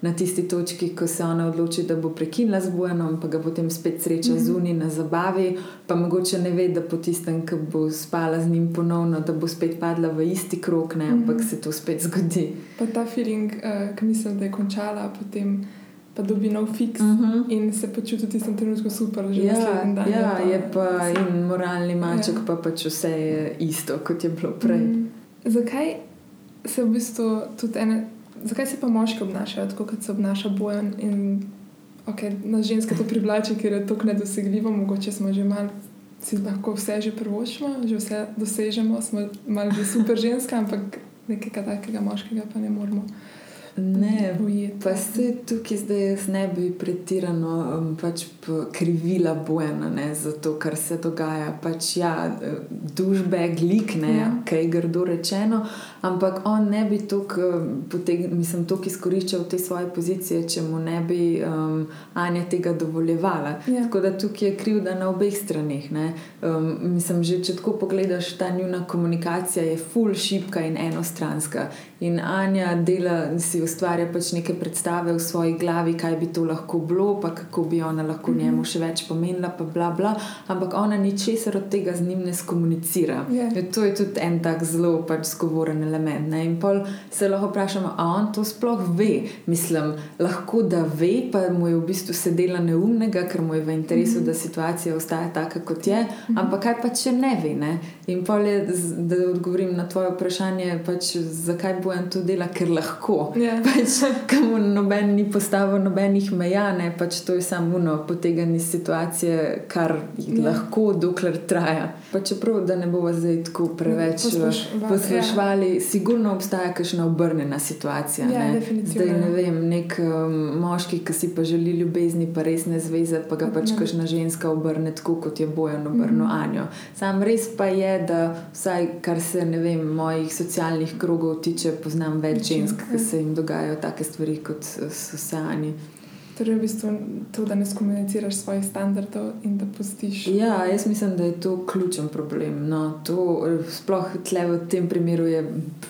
Speaker 2: na tisti točki, ko se ona odloči, da bo prekinila z bojem, pa ga potem spet sreča
Speaker 1: Mhm.
Speaker 2: zunaj na zabavi, pa mogoče ne ve, da po tistem, ko bo spala z njim ponovno, da bo spet padla v isti krok, ne, ampak
Speaker 1: Mhm.
Speaker 2: se to spet zgodi.
Speaker 1: pa ta feeling, uh, ki mislim, da je končala, potem pa dobi nov fiks.
Speaker 2: Uh -huh.
Speaker 1: In se počuti v tistem trenutku super, že
Speaker 2: Ja,
Speaker 1: naslednji dan.
Speaker 2: ja, je pa in moralni maček,
Speaker 1: Ja.
Speaker 2: pa pač vse je isto, kot je bilo prej.
Speaker 1: Mm. Zakaj se v bistvu tudi ene, zakaj se pa moški obnašajo tako, kot se obnaša bojen? In okay, nas ženske to privlači, ker je to nedosegljivo, mogoče smo že malo. Si lahko vse že prvošimo, že vse dosežemo, smo malo že super ženska, ampak nekaj takega moškega pa ne moremo.
Speaker 2: Ne,
Speaker 1: ujeti.
Speaker 2: Pa se tukaj zdaj jaz ne bi pretirano um, pač krivila bojena ne, za to, kar se dogaja. Pač ja, dušbe, glikne,
Speaker 1: Ja.
Speaker 2: kaj je grdo rečeno, ampak on ne bi tako izkoriščal te svoje pozicije, če mu ne bi um, Anja tega dovoljevala.
Speaker 1: Ja.
Speaker 2: Tako da tukaj je krivda na obeh straneh. ne. Um, mislim, že če tako pogledaš, ta njuna komunikacija je full šipka in enostranska. In Anja dela, si ustvarja pač neke predstave v svoji glavi, kaj bi to lahko bilo, pa kako bi ona lahko
Speaker 1: Mhm.
Speaker 2: njemu še več pomenila, pa bla bla. Ampak ona ničesar od tega z njim ne skomunicira.
Speaker 1: Ja.
Speaker 2: Ja, To je tudi en tak zelo pač skovoren element. Ne? In pol se lahko vprašamo, ali on to sploh ve. Mislim, lahko da ve, pa mu je v bistvu sedela neumnega, ker mu je v interesu, mm -hmm. da situacija ostaja taka, kot je. Mm -hmm. Ampak kaj pa če ne ve? Ne? In pol je, da odgovorim na tvoje vprašanje, pač, zakaj bojem to dela, ker lahko.
Speaker 1: Ja. [laughs]
Speaker 2: Pač, Komu noben ni postavil nobenih meja, ne pač to je samo uno poteganje situacije, kar
Speaker 1: Ja.
Speaker 2: lahko, dokler traja. Pa čeprav, da ne bomo zdaj tako preveč
Speaker 1: Poslušvali, ja.
Speaker 2: poslušvali, sigurno obstaja kakšna obrnjena situacija.
Speaker 1: Ja,
Speaker 2: ne. Zdaj ne vem, nek um, moški, ki si pa želi ljubezni, pa resne zveze, pa ga pač
Speaker 1: Mhm.
Speaker 2: kakšna ženska obrne tako, kot je bojo obrnil
Speaker 1: Mhm.
Speaker 2: Anjo. Sam res pa je, da vsaj kar se ne vem, mojih socialnih krogov tiče, poznam več žensk, ki se jim dogajajo take stvari kot so se Ani.
Speaker 1: Torej, v bistvu to, da ne skomuniciraš svojih standardov in da pustiš.
Speaker 2: Ja, jaz mislim, da je to ključen problem. No, to, sploh tle v tem primeru je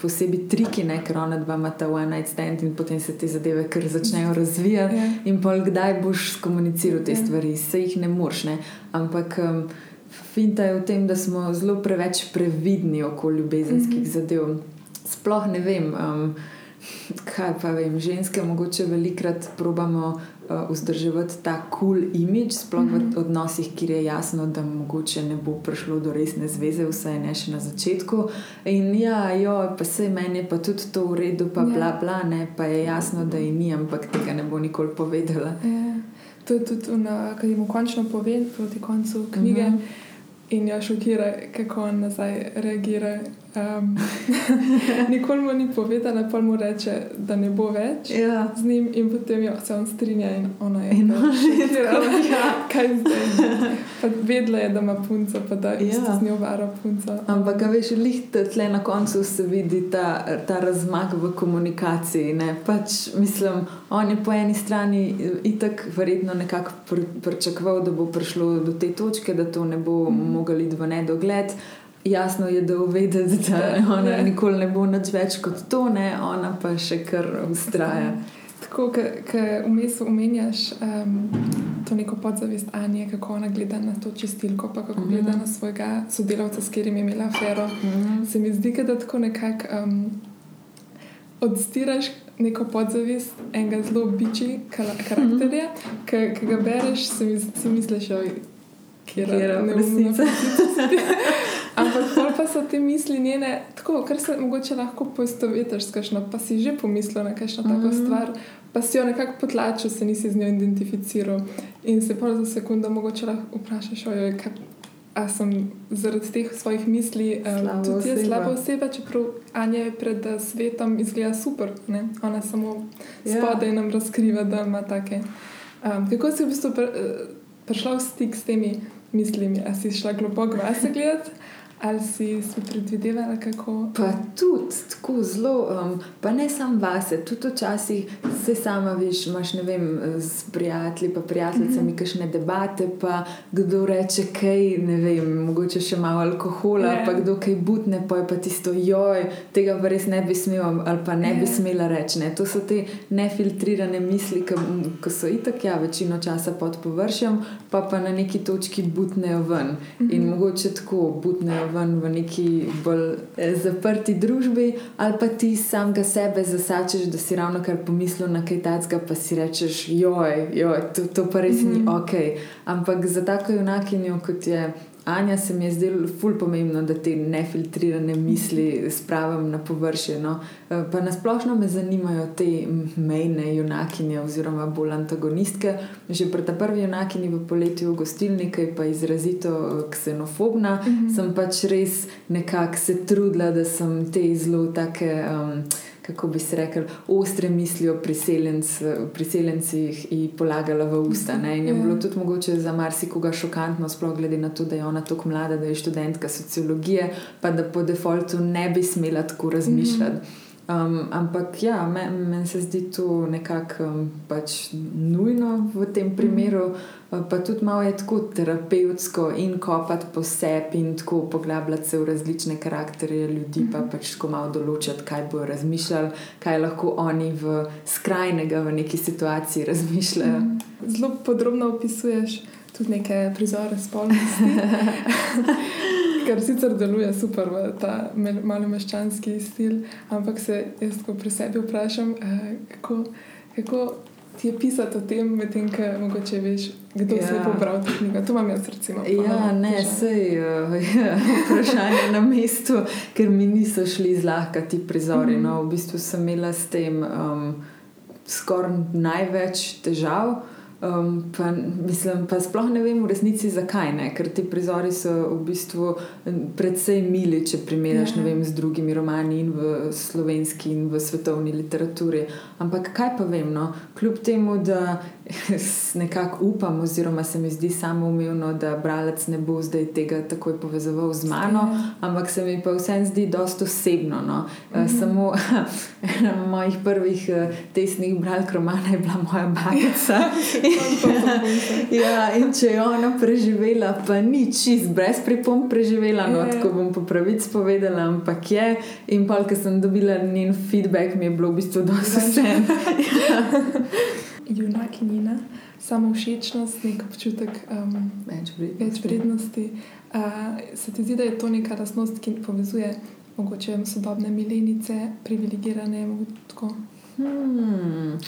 Speaker 2: posebej triki, ne, ker ona dva imata one night stand in potem se te zadeve kar začnejo razvijati.
Speaker 1: Ja.
Speaker 2: In pol kdaj boš skomuniciral te
Speaker 1: Ja.
Speaker 2: stvari, se jih ne moreš. Ne? Ampak um, finta je v tem, da smo zelo preveč previdni okoli ljubezenskih mm. -hmm. zadev. Sploh ne vem. Um, Kaj pa vem, ženske mogoče velikrat probamo uh, vzdrževati ta kul cool imidž, sploh mm -hmm.
Speaker 1: Mhm.
Speaker 2: v odnosih, kjer je jasno, da mogoče ne bo prišlo do resne zveze, vsaj ne še na začetku. In ja, jo, pa se meni je pa tudi to v redu, pa
Speaker 1: Ja.
Speaker 2: bla bla, ne, pa je jasno, da ji ni, ampak tega ne bo nikoli povedala.
Speaker 1: Ja. To je tudi, kar jim končno pove proti koncu knjige.
Speaker 2: Mhm.
Speaker 1: In jo šokira, kako on nazaj reagira. Um, [laughs] nikoli mu ni povedala, pa mu reče, da ne bo več
Speaker 2: Ja.
Speaker 1: z njim, in potem jo se on strinja in ona je pa
Speaker 2: ona je tako, ja. [laughs]
Speaker 1: Kaj zdaj? Pa vedela je, da ima punco, pa da isto
Speaker 2: Ja.
Speaker 1: z njo vara punco.
Speaker 2: Ampak, a veš, lih tle na koncu se vidi ta, ta razmak v komunikaciji. Ne? Pač, mislim, on je po eni strani itak verjetno nekako pr pričakoval, da bo prišlo do te točke, da to ne bo mm. mogel iti v nedogled. Jasno je, da uvedeti, da ona
Speaker 1: Ja.
Speaker 2: nikoli ne bo nič več kot to, ne? ona pa še kar ustraja.
Speaker 1: Tako, ki vmes omenjaš um, to neko podzavest Anje, kako ona gleda na to čistilko, pa kako
Speaker 2: Mhm.
Speaker 1: gleda na svojega sodelavca, s katerim je imela afero.
Speaker 2: Mm.
Speaker 1: Se mi zdi, da tako nekako um, odstiraš neko podzavest enega zelo biči karakterja, ki ki ga bereš, si, si misliš, da je
Speaker 2: Katera resnica.
Speaker 1: Ampak pol pa so te misli njene, tako, kar se mogoče lahko poistovetiš s kakšno, pa si že pomislil na kakšno mm. tako
Speaker 2: Mhm.
Speaker 1: stvar, pa si jo nekako potlačil, se nisi z njo identificiral. In se pa za sekundo mogoče lahko vprašaš, ojoj, kaj. A sem zaradi teh svojih misli um, tudi jaz slaba oseba, čeprav Anja je pred eh, svetom izgleda super, ne? ona samo
Speaker 2: Ja.
Speaker 1: spodaj nam razkriva, da ima take. Um, kako si v bistvu pr, prišla v stik s temi mislimi? A si šla globoko vase gledati, ali si, si predvidevala, kako.
Speaker 2: Pa tudi tako zelo, um, pa ne samo vase, tudi včasih se sama veš, imaš ne vem, s prijatelji, pa prijateljicami, mm -hmm. kakšne debate, pa kdo reče kaj, ne vem, mogoče še malo alkohola,
Speaker 1: Ja.
Speaker 2: pa kdo kaj butne, pa je pa tisto, joj, tega pa res ne bi smela ali pa ne bi
Speaker 1: Ja.
Speaker 2: smela reči. Ne. To so te nefiltrirane misli, ki so itak, ja, večino časa pod površjem, pa pa na neki točki butnejo ven. Mm -hmm. In mogoče tako butnejo ven v neki bolj eh, zaprti družbi, ali pa ti samega sebe zasačeš, da si ravno kar pomislil na kaj takega, pa si rečeš, joj, joj to, to pa res mm -hmm. ni ok. Ampak za tako junakinjo, kot je. Anja se mi je zdelo ful pomembno, da te nefiltrirane misli spravim na površje. No. Eh, Pa nasplošno me zanimajo te mejne junakinje oziroma bolj antagonistke. Že pri ta prvi junakini v poletju v gostilni, ki je pa izrazito eh, ksenofobna, mm -hmm. sem pač res nekako se trudila, da sem te zelo take. Um, Kako bi se rekel, ostre misli o priseljenc, priseljencih in polagala v usta. Ne? In je
Speaker 1: Ja.
Speaker 2: bilo tudi mogoče za marsikoga šokantno, sploh glede na to, da je ona tako mlada, da je študentka sociologije, pa da po defaultu ne bi smela tako razmišljati. Um, ampak ja, meni men se zdi to nekako um, pač nujno v tem primeru, uh, pa tudi malo je tako terapevtsko in kopati po sebi in tako poglabljati se v različne karakterje ljudi, pa pač tako malo določiti, kaj bojo razmišljali, kaj lahko oni v skrajnega v neki situaciji razmišljajo.
Speaker 1: Zelo podrobno opisuješ tudi neke prizore spolnosti, [laughs] kar sicer deluje super v ta malo meščanski stil, ampak se jaz tako pri sebi vprašam, eh, kako, kako ti je pisati o tem, medtem ko mogoče veš, kdo ja. je pobral to knjigo. To imam jaz, recimo.
Speaker 2: Ja, ne, sej, uh, ja, vprašanje na mestu, ker mi niso šli zlahka ti prizori. Mm -hmm. no, v bistvu sem imela s tem um, skoraj največ težav. Um, pa, mislim, pa sploh ne vem v resnici zakaj, ne? ker ti prizori so v bistvu precej mili, če primerjaš ja. vem, z drugimi romani in v slovenski in v svetovni literaturi. Ampak kaj pa vem, no? kljub temu, da nekako upam, oziroma se mi zdi samo umevno, da bralec ne bo zdaj tega takoj povezoval z mano, ja. ampak se mi pa vsem zdi dosta osebno. No? Mm -hmm. Samo [laughs] ena mojih prvih uh, tesnih bralk romana je bila moja babica. [laughs] [laughs] ja, in če je ona preživela, pa ni čist, brez pripomb preživela, no, tako bom po pravici povedala, ampak je. In pa, ker sem dobila njen feedback, mi je bilo v bistvu dosti vse. [laughs]
Speaker 1: Junakinina, samo všečnost, nek občutek um,
Speaker 2: več vrednosti.
Speaker 1: Uh, se ti zdi, da je to neka lastnost, ki povezuje mogoče sodobne milenice, privilegirane?
Speaker 2: Hmm.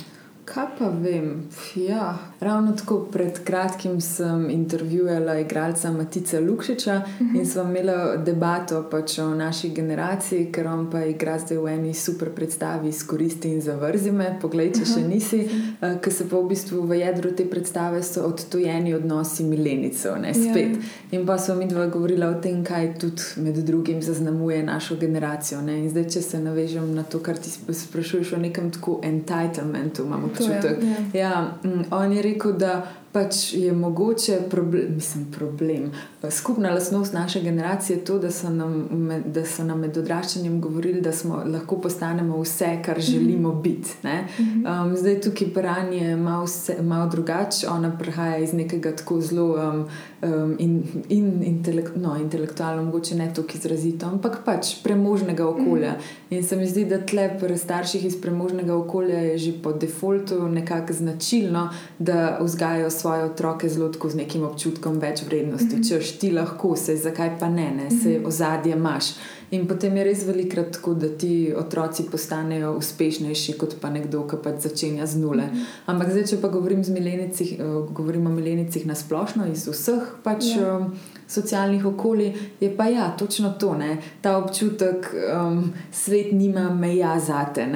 Speaker 2: Kaj pa vem? Ja. Ravno tako pred kratkim sem intervjuvala igralca Matica Lukšiča -huh. in smo imeli debato pač o naši generaciji, ker on pa igra zdaj v eni super predstavi Skoristi in zavrzi me, poglej, če še nisi. Uh, ker se pa v bistvu v jedru te predstave so odtojeni odnosi milenicov, ne spet. Ja. In pa smo mi dva govorila o tem, kaj tudi med drugim zaznamuje našo generacijo. Ne? In zdaj, če se navežem na to, kar ti sprašuješ o nekem tako entitlementu, imamo občutek. Ja. Ja, mm, on je rekel, da pač je mogoče problem, mislim, problem. Skupna lasnost naše generacije je to, da so, nam, da so nam med odraščanjem govorili, da smo lahko postanemo vse, kar želimo mhm. biti. Mhm. Um, zdaj tukaj Bran je malo, malo drugače, ona prihaja iz nekega tako zelo um, um, in, in intelekt, no, intelektualno, mogoče ne tako izrazito, ampak pač premožnega okolja. Mhm. In se mi zdi, da tle pri starših iz premožnega okolja je že po defaultu nekako značilno, da vzgajajo svoje otroke zelo z nekim občutkom več vrednosti. Mm -hmm. Če ti lahko, se zakaj pa ne, ne? se mm -hmm. ozadje imaš. In potem je res velikrat tako, da ti otroci postanejo uspešnejši kot pa nekdo, ki pač začenja z nule. Mm -hmm. Ampak zdaj, če pa govorim, milenicih, uh, govorim o milenicih na splošno, iz vseh pač. Yeah. Ja. Um, Socialnih okolij je pa ja, točno to, ne? ta občutek, da um, svet nima meja za te.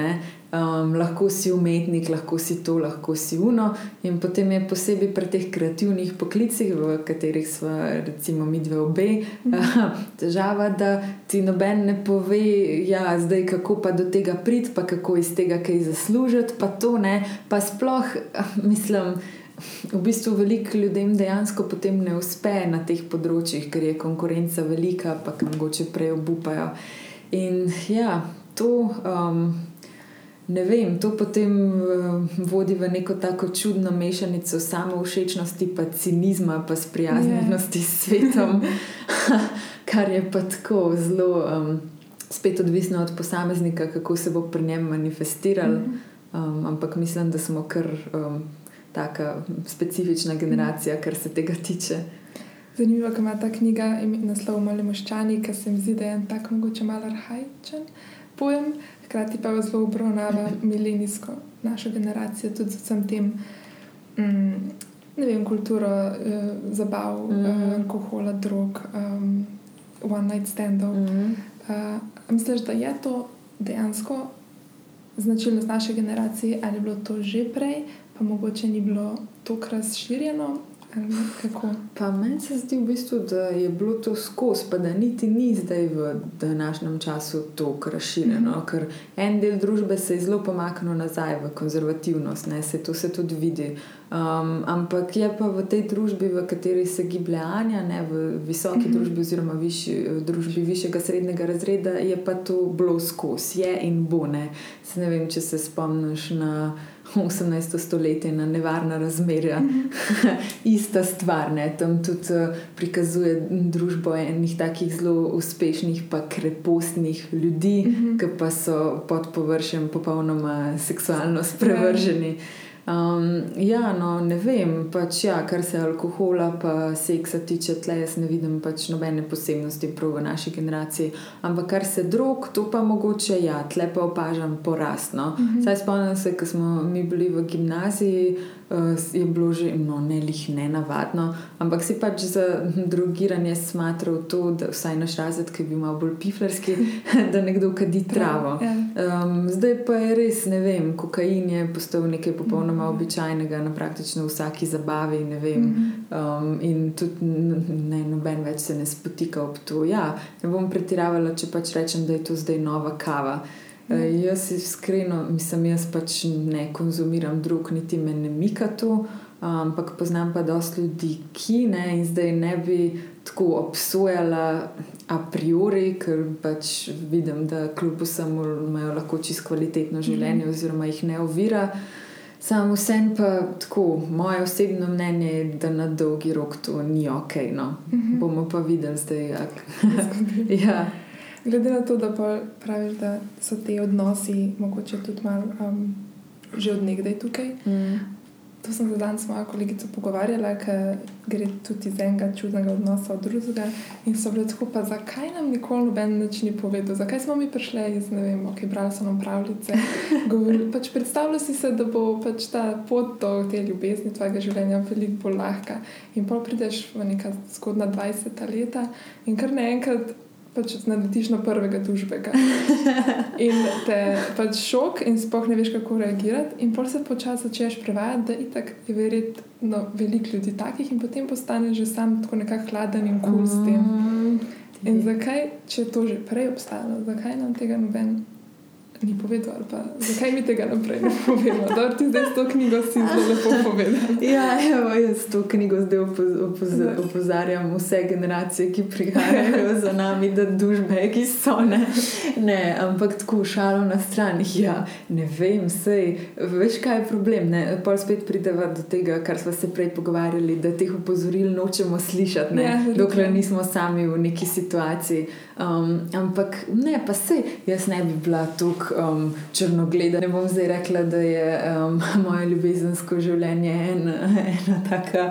Speaker 2: Um, lahko si umetnik, lahko si to, lahko si uno. In potem je posebej pri teh kreativnih poklicih, v katerih smo, recimo, mi dve obe, mm. [laughs] težava, da ti noben ne pove, ja, zdaj kako pa do tega priti, pa kako iz tega kaj zaslužiti, pa to ne. Pa sploh, [laughs] mislim. V bistvu veliko ljudem dejansko potem ne uspe na teh področjih, ker je konkurenca velika, pa kam mogoče prej obupajo. In ja, to. Um, ne vem, to potem uh, vodi v neko tako čudno mešanico samo všečnosti, pa cinizma, pa sprijaznjenosti yeah. s svetom, [laughs] [laughs] kar je pa tako zelo um, spet odvisno od posameznika, kako se bo pri njem manifestiral. Mm -hmm. um, ampak mislim, da smo kar um, taka specifična generacija, kar se tega tiče.
Speaker 1: Zanimivo, kako ima ta knjiga naslov Mali moščani, ki se mi zdi, da je en tak mogoče malo arhajičen pojem hkrati pa zelo obravnava milenijsko našo generacijo, tudi vsem tem, mm, ne vem, kulturo uh, zabav, mm -hmm. uh, alkohola, drog, um, one night standov. Mm -hmm. uh, misliš, da je to dejansko značilnost naše generacije, ali je bilo to že prej, pa mogoče ni bilo tako razširjeno,
Speaker 2: Pa meni se zdi, v bistvu, da je bilo to skozi, pa da niti ni zdaj v današnjem času tako razširjeno, mm -hmm. ker en del družbe se je zelo pomaknil nazaj v konzervativnost, ne, se to se tudi vidi. Um, ampak je pa v tej družbi, v kateri se giblje Anja, ne, v visoki mm -hmm. družbi, oziroma višji, družbi višjega srednjega razreda, je pa to bilo skozi, je in bo. Ne. Se ne vem, če se spomniš na. 18. stoletje na nevarna razmerja, mm -hmm. [laughs] ista stvar. Ne? Tam tudi uh, prikazuje družbo enih takih zelo uspešnih, pa krepostnih ljudi, mm -hmm. ki pa so pod površjem popolnoma seksualno sprevrženi. Um, ja, no, ne vem, pač ja, kar se alkohola pa seksa tiče, tle jaz ne vidim pač nobene posebnosti prav v naši generaciji. Ampak kar se drog, to pa mogoče ja, tle pa opažam porast. No. Mm -hmm. Saj spomnim se, ko smo mi bili v gimnaziji je bilo že no, ne lih ne navadno, ampak si pač za drugiranje smatral to, da vsaj naš razred, ki bi imel bolj piflerski, [laughs] da nekdo kadi travo. Um, zdaj pa je res, ne vem, kokain je postal nekaj popolnoma mhm. običajnega na praktično vsaki zabavi. Um, in tudi ne, noben več se ne spotika ob to. Ja, ne bom pretiravala, če pač rečem, da je to zdaj nova kava. Uh, jaz iskreno, mislim, jaz pač ne konzumiram drug, niti me ne mika to, ampak poznam pa dosti ljudi, ki ne in zdaj ne bi tako obsojala a priori, ker pač vidim, da kljub vsemu imajo lahko čisto kvalitetno življenje, mm. oziroma jih ne ovira. Sam vsem pa tako, moje osebno mnenje je, da na dolgi rok to ni ok. No. Mm -hmm. Bomo pa videli zdaj, jak. [laughs] ja.
Speaker 1: Glede na to, da praviš, da so ti odnosi mogoče tudi malo um, že odnegdaj tukaj. Mm. To sem se danes s mojo kolegico pogovarjala, ker gre tudi iz enega čudnega odnosa od drugega. In so bile tako, pa zakaj nam nikoli noben več ni povedal, zakaj smo mi prišli iz, ne vem, ok, brali so nam pravljice. [laughs] pač Predstavljaj si se, da bo pač ta pot do te ljubezni tvojega življenja veliko bolj lahka. In pa prideš v neka zgodna 20 leta in kar naenkrat pač naletiš na prvega tužbega. In te pač šok, in sploh ne veš, kako reagirati. In pol se počasi začneš prevajati, da itak je verjetno veliko ljudi takih, in potem postaneš že sam tako nekako hladen in kul cool s tem. Mm. In zakaj, če je to že prej obstajalo, zakaj nam tega noben ni povedal, ali pa zakaj mi tega naprej ne povemo. Da ti zdaj s to knjigo si zelo lepo povedal.
Speaker 2: ja, evo, jaz to knjigo zdaj opoz, opoz, opozarjam vse generacije, ki prihajajo za nami, da dužbe, ki so ne. ne ampak tako šalo na stran. Ja, ne vem, sej, veš, kaj je problem. Ne? Pol spet prideva do tega, kar smo se prej pogovarjali, da teh opozoril nočemo slišati, ja, dokler nismo sami v neki situaciji. Um, ampak ne, pa sej, jaz ne bi bila tukaj um, črnogleda. Ne bom zdaj rekla, da je um, [laughs] moje ljubezensko življenje ena, [laughs] ena taka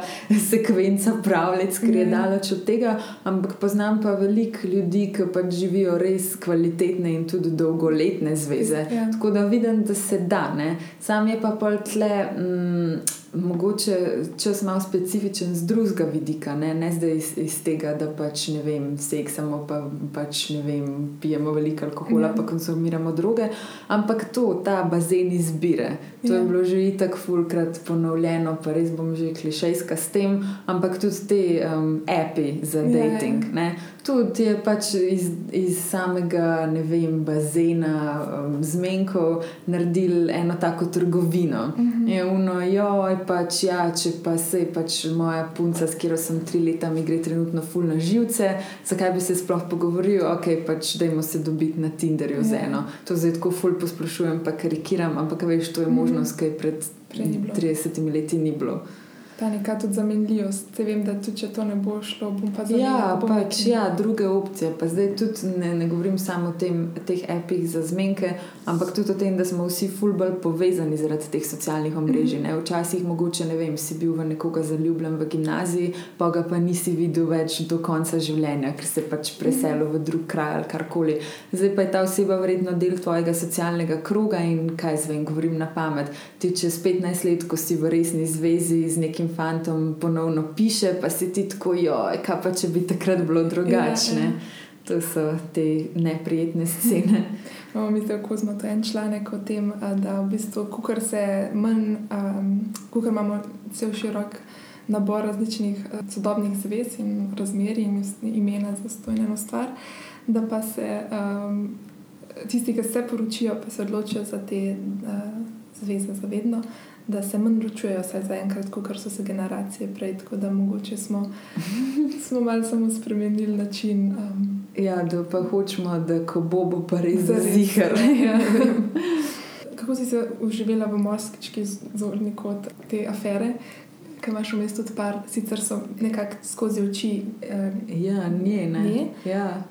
Speaker 2: sekvenca pravljic, ki je daleč od tega, ampak poznam pa veliko ljudi, ki pa živijo res kvalitetne in tudi dolgoletne zveze. Ja. Tako da vidim, da se da. Ne? Sam je pa pol tle. Mm, mogoče čas malo specifičen z drugega vidika, ne, ne zdaj iz, iz tega, da pač ne vem, seksamo, pa pač ne vem, pijemo veliko alkohola, ja. pa konsumiramo druge, ampak to, ta bazen izbire. To ja. je bilo že tako fulkrat ponovljeno, pa res bom že klišejska s tem, ampak tudi te um, api za dating. Ja, ja. Tudi je pač iz, iz samega vem, bazena um, zmenkov naredil eno tako trgovino. Mm -hmm. Je uno, joj, pač ja, če pa se je pač moja punca, s katero sem tri leta, mi gre trenutno ful na živce, zakaj bi se sploh pogovoril, ok, pač dajmo se dobiti na Tinderju yeah. z ja. eno. To zdaj tako ful posplošujem, pa karikiram, ampak veš, to je mm -hmm. možnost, kaj pred 30 leti ni bilo
Speaker 1: ta neka tudi zamenljivost. Te vem, da tudi če to ne bo šlo, bom pa zelo
Speaker 2: ja, pač, ja, druge opcije. Pa zdaj tudi ne, ne govorim samo o tem, teh epih za zmenke, ampak tudi o tem, da smo vsi fulbol povezani zaradi teh socialnih omrežij. Mm -hmm. Včasih mogoče ne vem, si bil v nekoga zaljubljen v gimnaziji, pa ga pa nisi videl več do konca življenja, ker se pač preselil v drug kraj ali karkoli. Zdaj pa je ta oseba verjetno del tvojega socialnega kroga in kaj zvem, govorim na pamet. Ti čez 15 let, ko si v resni zvezi z nekim fantom ponovno piše, pa si ti tako, joj, kaj pa če bi takrat bilo drugačne. Ja, ja. To so te neprijetne scene. [laughs]
Speaker 1: Imamo mi tako zelo en članek o tem, da v bistvu, kukar se manj, um, kukar imamo cel širok nabor različnih sodobnih zvez in razmerij in imena za stojno stvar, da pa se um, tisti, ki se poročijo, pa se odločijo za te uh, zveze zavedno da se manj ločujejo, vsaj za enkrat, kot so se generacije prej. Tako da mogoče smo, [laughs] smo malo samo spremenili način. Um,
Speaker 2: ja, da pa hočemo, da ko bo, bo pa res zahar. [laughs] Ja, [laughs]
Speaker 1: Kako si se uživela v morskički zorni kot te afere? Kaj imaš v mestu odpar, sicer so nekako skozi oči.
Speaker 2: Eh, ja, ne, ne.
Speaker 1: ne?
Speaker 2: Ja.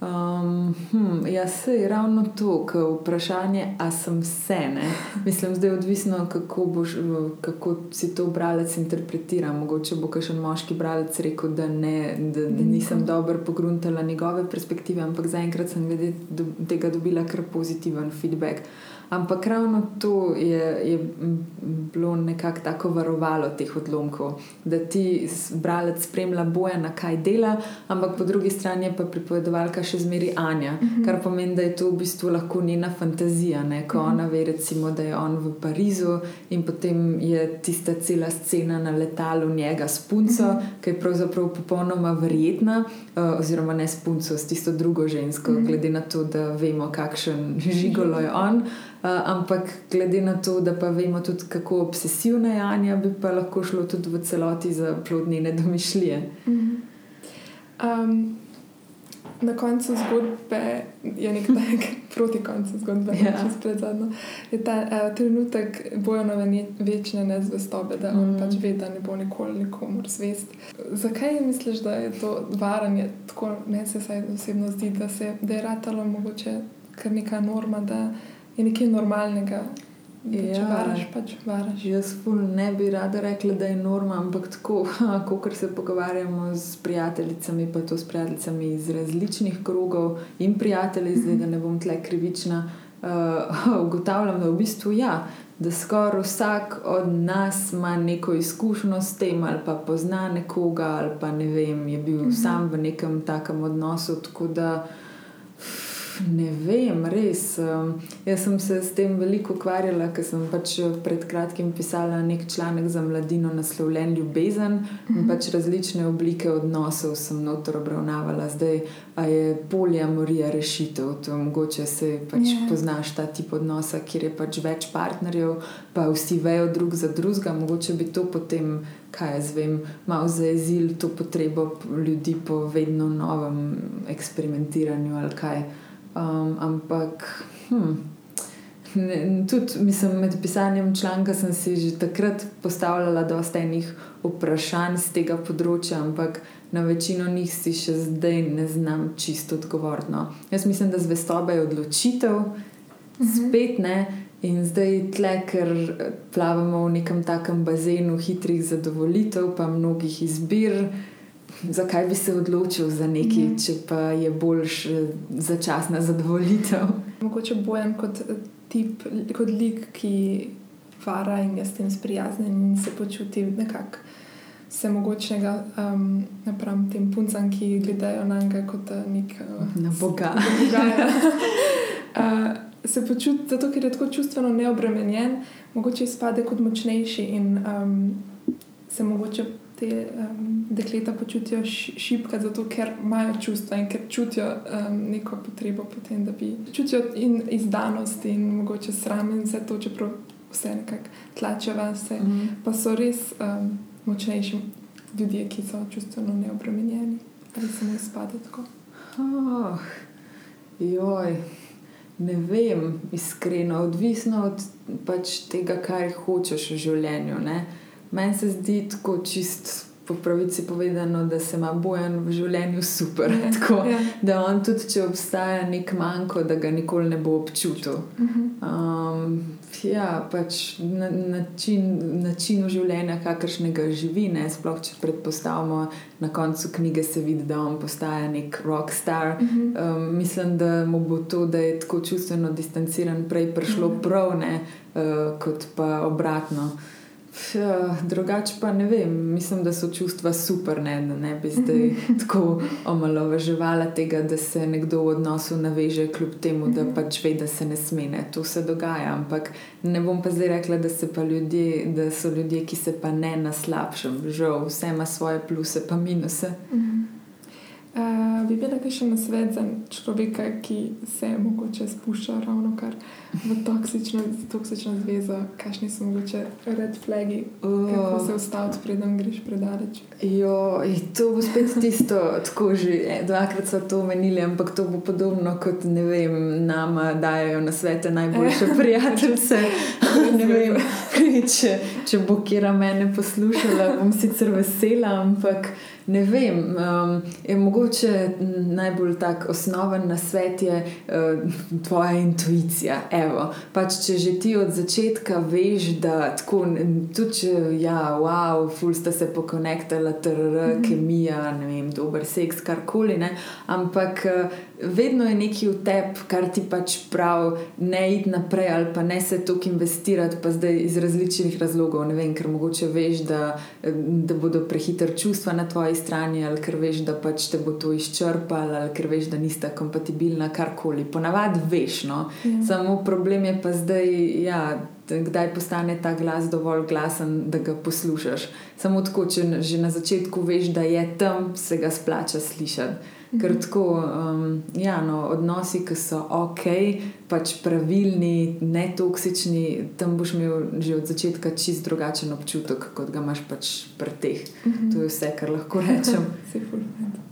Speaker 2: Um, hm, ja, se je ravno to, je vprašanje, a sem vse. Ne? Mislim, da je odvisno, kako, boš, kako si to bralec interpretira. Mogoče bo kakšen moški bralec rekel, da, ne, da, da nisem dobro pogruntala njegove perspektive, ampak zaenkrat sem glede tega dobila kar pozitiven feedback. Ampak ravno to je, je bilo nekako tako varovalo teh odlomkov, da ti bralec spremlja boja, na kaj dela, ampak po drugi strani je pa pripovedovalka še zmeri Anja, uh mhm. -huh. kar pomeni, da je to v bistvu lahko njena fantazija. Ne? Ko uh mhm. -huh. ona ve, recimo, da je on v Parizu in potem je tista cela scena na letalu njega s punco, uh mhm. -huh. ki je pravzaprav popolnoma verjetna, uh, oziroma ne s punco, s tisto drugo žensko, uh -huh. glede na to, da vemo, kakšen žigolo je on. Uh, ampak glede na to, da pa vemo tudi, kako obsesivna je Anja, bi pa lahko šlo tudi v celoti za plodne domišljije. Mm -hmm. um,
Speaker 1: na koncu zgodbe je nek tak, [laughs] proti koncu zgodbe, ja. če zadnjo, je ta uh, trenutek bojone večne nezvestobe, da on mm. pač ve, da ne bo nikoli nikomor zvest. Zakaj misliš, da je to varanje tako, ne se saj osebno zdi, da, se, da je ratalo mogoče kar neka norma, da je nekaj normalnega. Ja, če varaš, pač varaš.
Speaker 2: Jaz ne bi rada rekla, da je norma, ampak tako, [laughs] kot se pogovarjamo s prijateljicami, pa to s prijateljicami iz različnih krogov in prijatelji, zdaj da ne bom tle krivična, uh, [laughs] ugotavljam, da v bistvu ja. Da skoraj vsak od nas ima neko izkušnjo s tem, ali pa pozna nekoga, ali pa ne vem, je bil uh mhm. -huh. sam v nekem takem odnosu. Tako da, Ne vem, res. Jaz sem se s tem veliko ukvarjala, ker sem pač pred kratkim pisala nek članek za mladino, naslovljen Ljubezen mm -hmm. in mhm. pač različne oblike odnosov sem notor obravnavala. Zdaj je poliamorija rešitev, to mogoče se pač yeah. Ja. poznaš ta tip odnosa, kjer je pač več partnerjev, pa vsi vejo drug za drugega. Mogoče bi to potem. Kaj jaz vem, malo zaezil to potrebo ljudi po vedno novem eksperimentiranju ali kaj. Um, ampak, hm, ne, tudi mislim, med pisanjem članka sem si že takrat postavljala dosta enih vprašanj z tega področja, ampak na večino njih si še zdaj ne znam čisto odgovoriti. Jaz mislim, da zvestoba je odločitev, mhm. spet ne. In zdaj tle, ker plavamo v nekem takem bazenu hitrih zadovoljitev, pa mnogih izbir zakaj bi se odločil za nekaj, mm. če pa je boljš eh, začasna zadovoljitev.
Speaker 1: Mogoče bojem kot eh, tip, kot lik, ki vara in je s tem sprijaznjen in se počuti nekako. Se mogočnega um, napram tem puncam, ki gledajo na njega kot eh, nek uh,
Speaker 2: na Boga.
Speaker 1: uh, [laughs] se počuti, zato ker je tako čustveno neobremenjen, mogoče izpade kot močnejši in um, se mogoče te um, dekleta počutijo šipka, zato ker imajo čustva in ker čutijo um, neko potrebo potem, da bi čutijo in izdanost in mogoče sram in vse to, čeprav vse nekako tlače vas, mm -hmm. pa so res um, močnejši ljudje, ki so čustveno neobremenjeni ali samo izpade tako.
Speaker 2: Oh, joj. Ne vem, iskreno, odvisno od pač tega, kaj hočeš v življenju. Ne? Meni se zdi tako čist. Po pravici povedano, da se ima bojen v življenju super. Ja, [laughs] tako, ja. Da on tudi, če obstaja nek manjko, da ga nikoli ne bo občutil. Mhm. Um, ja, pač na, način, način življenja, kakršnega živi, ne, sploh če predpostavimo, na koncu knjige se vidi, da on postaja nek rockstar. Mhm. Um, mislim, da mu bo to, da je tako čustveno distanciran, prej prišlo mhm. prav, ne, uh, kot pa obratno. Ja, drugače pa ne vem, mislim, da so čustva super, ne, da ne bi zdaj [laughs] tako omalovaževala tega, da se nekdo v odnosu naveže, kljub temu, da mhm. pač ve, da se ne smene. To se dogaja, ampak ne bom pa zdaj rekla, da, ljudje, da so ljudje, ki se pa ne na slabšem, žal, vse ima svoje pluse, pa minuse.
Speaker 1: Mhm. Uh, bi bila še na svet za človeka, ki se morda spušča ravno kar v toksično, toksično zvezo, kakšni so mogoče red flagi, oh. kako se ustaviti, preden greš predaleč.
Speaker 2: Jo, to bo spet tisto, tako že e, dvakrat so to omenili, ampak to bo podobno kot ne vem, nama dajo na svete najboljše [laughs] prijateljice. [laughs] ne vem, [laughs] če, če bo kera mene poslušala, bom sicer vesela, ampak ne vem. Um, je mogoče najbolj tak osnoven na svet je uh, tvoja intuicija. Evo, pač, če že ti od začetka veš, da tako, tudi če ja, wow, ful sta se pokonektala, trr, mm kemija, ne vem, dober seks, karkoli. Ne? Ampak uh, vedno je nekaj v tebi, kar ti pač pravi, ne id naprej ali pa ne se tukaj investirati, pa zdaj iz različnih razlogov. Ne vem, ker mogoče veš, da, da bodo prehiter čustva na tvoji strani, ali ker veš, da pač te bo to izčrpalo, ali ker veš, da nista kompatibilna, karkoli. Ponavadi veš, no. Ja. Samo problem je pa zdaj, ja, kdaj postane ta glas dovolj glasen, da ga poslušaš. Samo tako, če že na začetku veš, da je tam, se ga splača slišati. Ker mhm. tako, um, ja, no, odnosi, ki so ok, pač pravilni, ne toksični, tam boš imel že od začetka čist drugačen občutek, kot ga imaš pač pri teh. Mm -hmm. To je vse, kar lahko rečem. [laughs]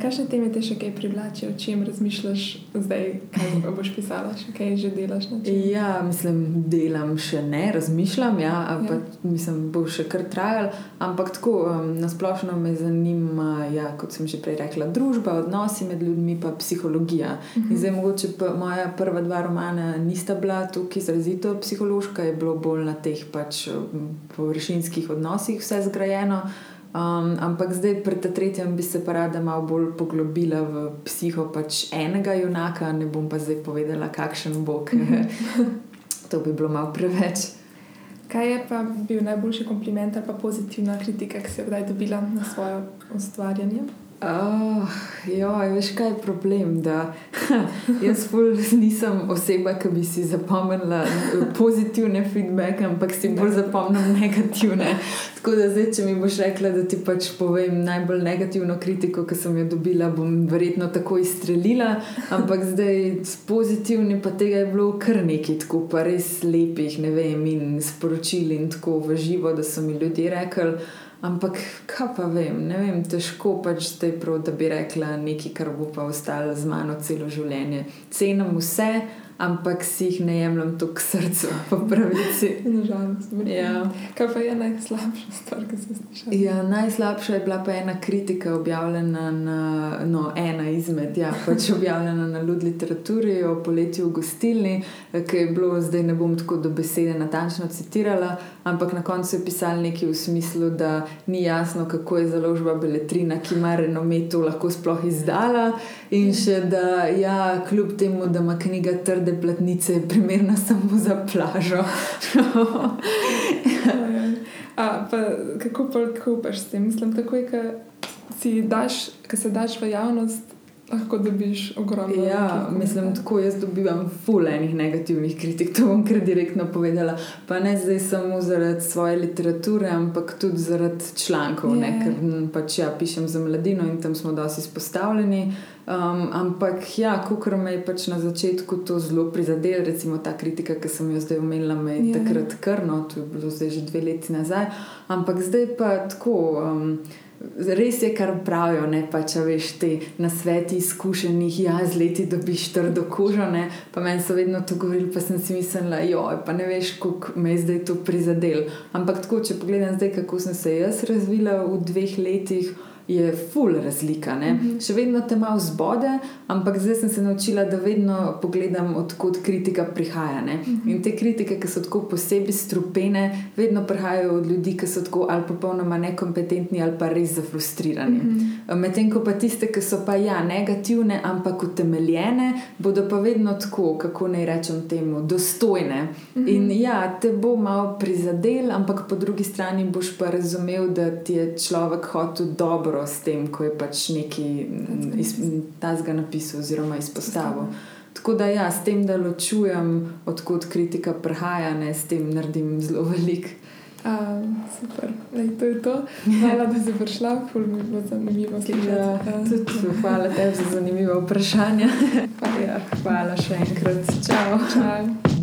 Speaker 1: Kakšne teme te še kaj privlačijo, o čem razmišljaš zdaj, kaj boš pisala, še kaj že delaš?
Speaker 2: Ja, mislim, delam še ne, razmišljam, ja, ja. pa mislim, bo še kar trajal. Ampak tako um, nasplošno me zanima, ja, kot sem že prej rekla, družba, odnosi med ljudmi, pa psihologija. Uh mhm. -huh. Zdaj, mogoče moja prva dva romana nista bila tukaj izrazito psihološka, je bilo bolj na teh pač površinskih odnosih vse zgrajeno. Um, ampak zdaj, pri tretjem, bi se pa rada malo bolj poglobila v psiho pač enega junaka, ne bom pa zdaj povedala, kakšen bo, ker [laughs] to bi bilo malo preveč.
Speaker 1: Kaj je pa bil najboljši kompliment ali pa pozitivna kritika, ki si jo kdaj dobila na svoje ustvarjanje?
Speaker 2: Oh, jo, veš, kaj je problem? Da, [laughs] jaz nisem oseba, ki bi si zapomnila pozitivne feedbacke, ampak si bolj zapomnim negativne. Tako da zdaj, če mi boš rekla, da ti pač povem najbolj negativno kritiko, ki sem jo dobila, bom verjetno tako izstrelila. Ampak zdaj s pozitivnim, pa tega je bilo kar nekaj, tako pa res lepih, ne vem, in sporočil in tako v živo, da so mi ljudje rekli. Ampak, kaj pa vem, ne vem, težko pač zdaj prav, da bi rekla nekaj, kar bo pa ostalo z mano celo življenje. Cenim vse, ampak si jih ne jemljem tako k srcu, [laughs] po pravici.
Speaker 1: Nažalost. Ja. Kaj pa je najslabša stvar, ki si slišala?
Speaker 2: Ja, najslabša je bila pa ena kritika, objavljena na, no, ena izmed, ja, pač objavljena na Lud literaturi o poletju v gostilni, ki je bilo, zdaj ne bom tako do besede natančno citirala, ampak na koncu je pisal nekaj v smislu, da ni jasno, kako je založba Beletrina, ki ima renometu, lahko sploh izdala in še da, ja, kljub temu, da ima knjiga trd trde platnice je primerna samo za plažo. [laughs]
Speaker 1: A, pa, kako pa kupaš s tem? Mislim, takoj, ko se daš v javnost, lahko dobiš ogromno.
Speaker 2: Ja, mislim, tako jaz dobivam fulejnih negativnih kritik, to bom kar direktno povedala. Pa ne zdaj samo zaradi svoje literature, ampak tudi zaradi člankov, yeah. ne, ker pač ja, pišem za mladino in tam smo dosti izpostavljeni. Um, ampak, ja, kot me je pač na začetku to zelo prizadelo, recimo ta kritika, ki sem jo zdaj omenila, me je yeah. takrat krno, to je bilo zdaj že dve leti nazaj. Ampak zdaj pa tako. Um, Res je, kar pravijo, ne pa če veš te na sveti izkušenih, ja, z leti dobiš trdo kožo, ne pa meni so vedno to govorili, pa sem si mislila, joj, pa ne veš, kako me je zdaj to prizadel. Ampak tako, če pogledam zdaj, kako sem se jaz razvila v dveh letih je full razlika. Mm -hmm. Še vedno te malo zbode, ampak zdaj sem se naučila, da vedno pogledam, odkot kritika prihaja. Mm -hmm. In te kritike, ki so tako posebej strupene, vedno prihajajo od ljudi, ki so tako ali popolnoma nekompetentni ali pa res zafrustrirani. Mm -hmm. Medtem ko pa tiste, ki so pa ja, negativne, ampak utemeljene, bodo pa vedno tako, kako naj rečem temu, dostojne. Mm -hmm. In ja, te bo malo prizadel, ampak po drugi strani boš pa razumel, da ti je človek hotel dobro dobro s tem, ko je pač neki iz, tazga napisal oziroma izpostavil. Tako da ja, s tem, da ločujem, odkot kritika prihaja, ne s tem naredim zelo velik.
Speaker 1: Uh, super, Lej, to je to. Hvala, da si prišla, ful mi je bilo zanimivo. Ja,
Speaker 2: tudi hvala tebi za zanimivo vprašanje.
Speaker 1: Pa, ja.
Speaker 2: Hvala še enkrat. Čau.
Speaker 1: Čau.